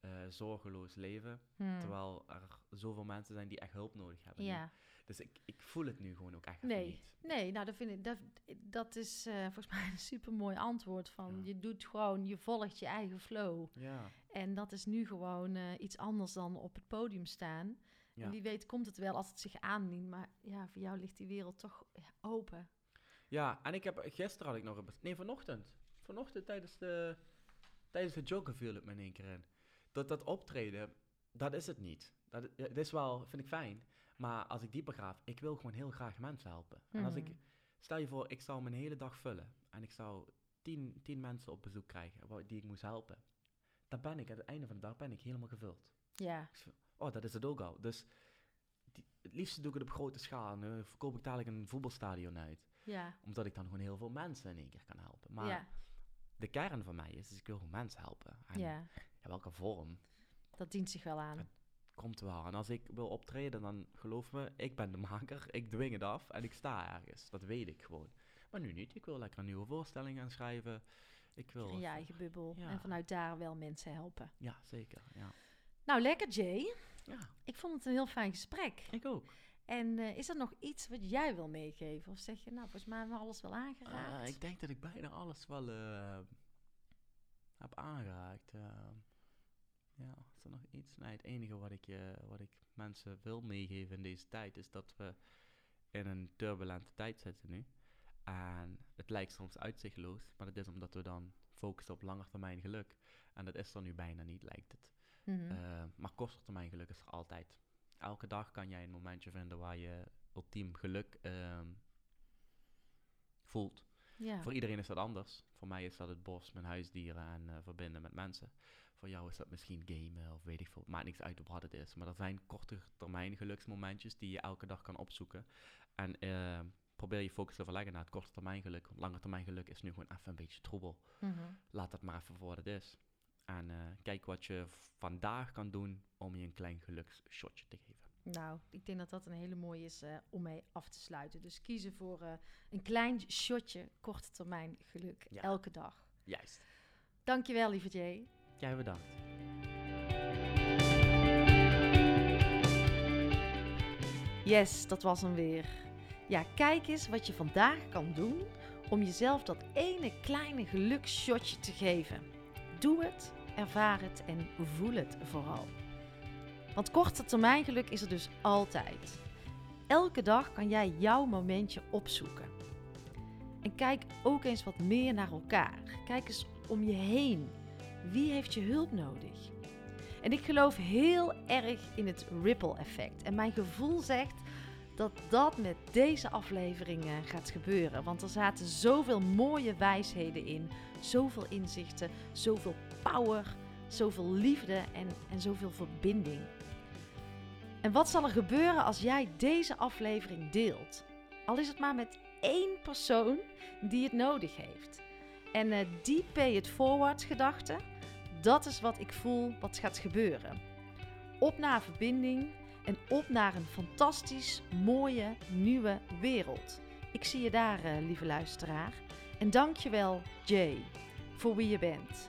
eh, zorgeloos leven. Hmm. Terwijl er zoveel mensen zijn die echt hulp nodig hebben. nu. Ja. Dus ik, ik voel het nu gewoon ook echt Nee. niet. Nee, nou dat vind ik dat, dat is eh, volgens mij een super mooi antwoord van Ja. je doet gewoon, je volgt je eigen flow. Ja, En dat is nu gewoon eh, iets anders dan op het podium staan. Ja. En wie weet komt het wel als het zich aandient, maar ja, voor jou ligt die wereld toch open. Ja en ik heb, gisteren had ik nog een... Nee, vanochtend. Vanochtend tijdens de, tijdens de joggen viel het me in één keer in. Dat, dat optreden, dat is het niet. Dat, is wel, vind ik fijn. Maar als ik dieper graaf, ik wil gewoon heel graag mensen helpen. En als ik, Hmm. stel je voor, ik zou mijn hele dag vullen. En ik zou tien, tien mensen op bezoek krijgen die ik moest helpen. Dan ben ik, aan het einde van de dag ben ik helemaal gevuld. Ja, Oh, dat is het ook al. Dus die, het liefst doe ik het op grote schaal. En dan verkoop ik dadelijk een voetbalstadion uit. Ja, Omdat ik dan gewoon heel veel mensen in één keer kan helpen. Maar ja, de kern van mij is, is ik wil gewoon mensen helpen. En ja. in welke vorm, Dat dient zich wel aan. Komt wel. En als ik wil optreden, dan geloof me, ik ben de maker. Ik dwing het af en ik sta ergens. Dat weet ik gewoon. Maar nu niet. Ik wil lekker een nieuwe voorstelling gaan schrijven. Ik wil... In je eigen bubbel. Ja. En vanuit daar wel mensen helpen. Ja, zeker. Ja. Nou, lekker Jay. ja, Ik vond het een heel fijn gesprek. ik ook. En eh, is er nog iets wat jij wil meegeven? Of zeg je, nou, volgens mij hebben we alles wel aangeraakt? Eh, ik denk dat ik bijna alles wel eh, heb aangeraakt. eh. ja, is er nog iets? Nee, het enige wat ik, wat ik mensen wil meegeven in deze tijd is dat we in een turbulente tijd zitten nu. En het lijkt soms uitzichtloos, maar dat is omdat we dan focussen op langetermijn geluk. En dat is er nu bijna niet, lijkt het. Mhm. Maar korttermijn geluk is er altijd. Elke dag kan jij een momentje vinden waar je ultiem geluk ehm, voelt. ja. Voor iedereen is dat anders. Voor mij is dat het bos, mijn huisdieren en eh, verbinden met mensen. Voor jou is dat misschien gamen of weet ik veel. Maakt niks uit op wat het is. Maar er zijn korte termijn geluksmomentjes die je elke dag kan opzoeken. En eh, probeer je focus te verleggen naar het korte termijn geluk. Want lange termijn geluk is nu gewoon even een beetje troebel. Mhm. Laat dat maar even voor wat het is. En eh, kijk wat je vandaag kan doen om je een klein geluksshotje te geven. Nou, ik denk dat dat een hele mooie is eh, om mee af te sluiten. Dus kiezen voor eh, een klein shotje korte termijn geluk Ja. elke dag. Juist. Dankjewel, lieve Jay. Jij bedankt. Yes, dat was hem weer. Ja, kijk eens wat je vandaag kan doen om jezelf dat ene kleine geluksshotje te geven. Doe het, ervaar het en voel het vooral. Want korte termijn geluk is er dus altijd. Elke dag kan jij jouw momentje opzoeken. En kijk ook eens wat meer naar elkaar. Kijk eens om je heen. Wie heeft je hulp nodig? En ik geloof heel erg in het ripple effect. En mijn gevoel zegt dat dat met deze aflevering eh, gaat gebeuren. Want er zaten zoveel mooie wijsheden in, zoveel inzichten, zoveel power, zoveel liefde en, en zoveel verbinding. En wat zal er gebeuren als jij deze aflevering deelt? Al is het maar met één persoon die het nodig heeft. En eh, die pay it forward gedachte, dat is wat ik voel wat gaat gebeuren. Op naar verbinding en op naar een fantastisch mooie nieuwe wereld. Ik zie je daar, eh, lieve luisteraar. En dankjewel, Jay, voor wie je bent.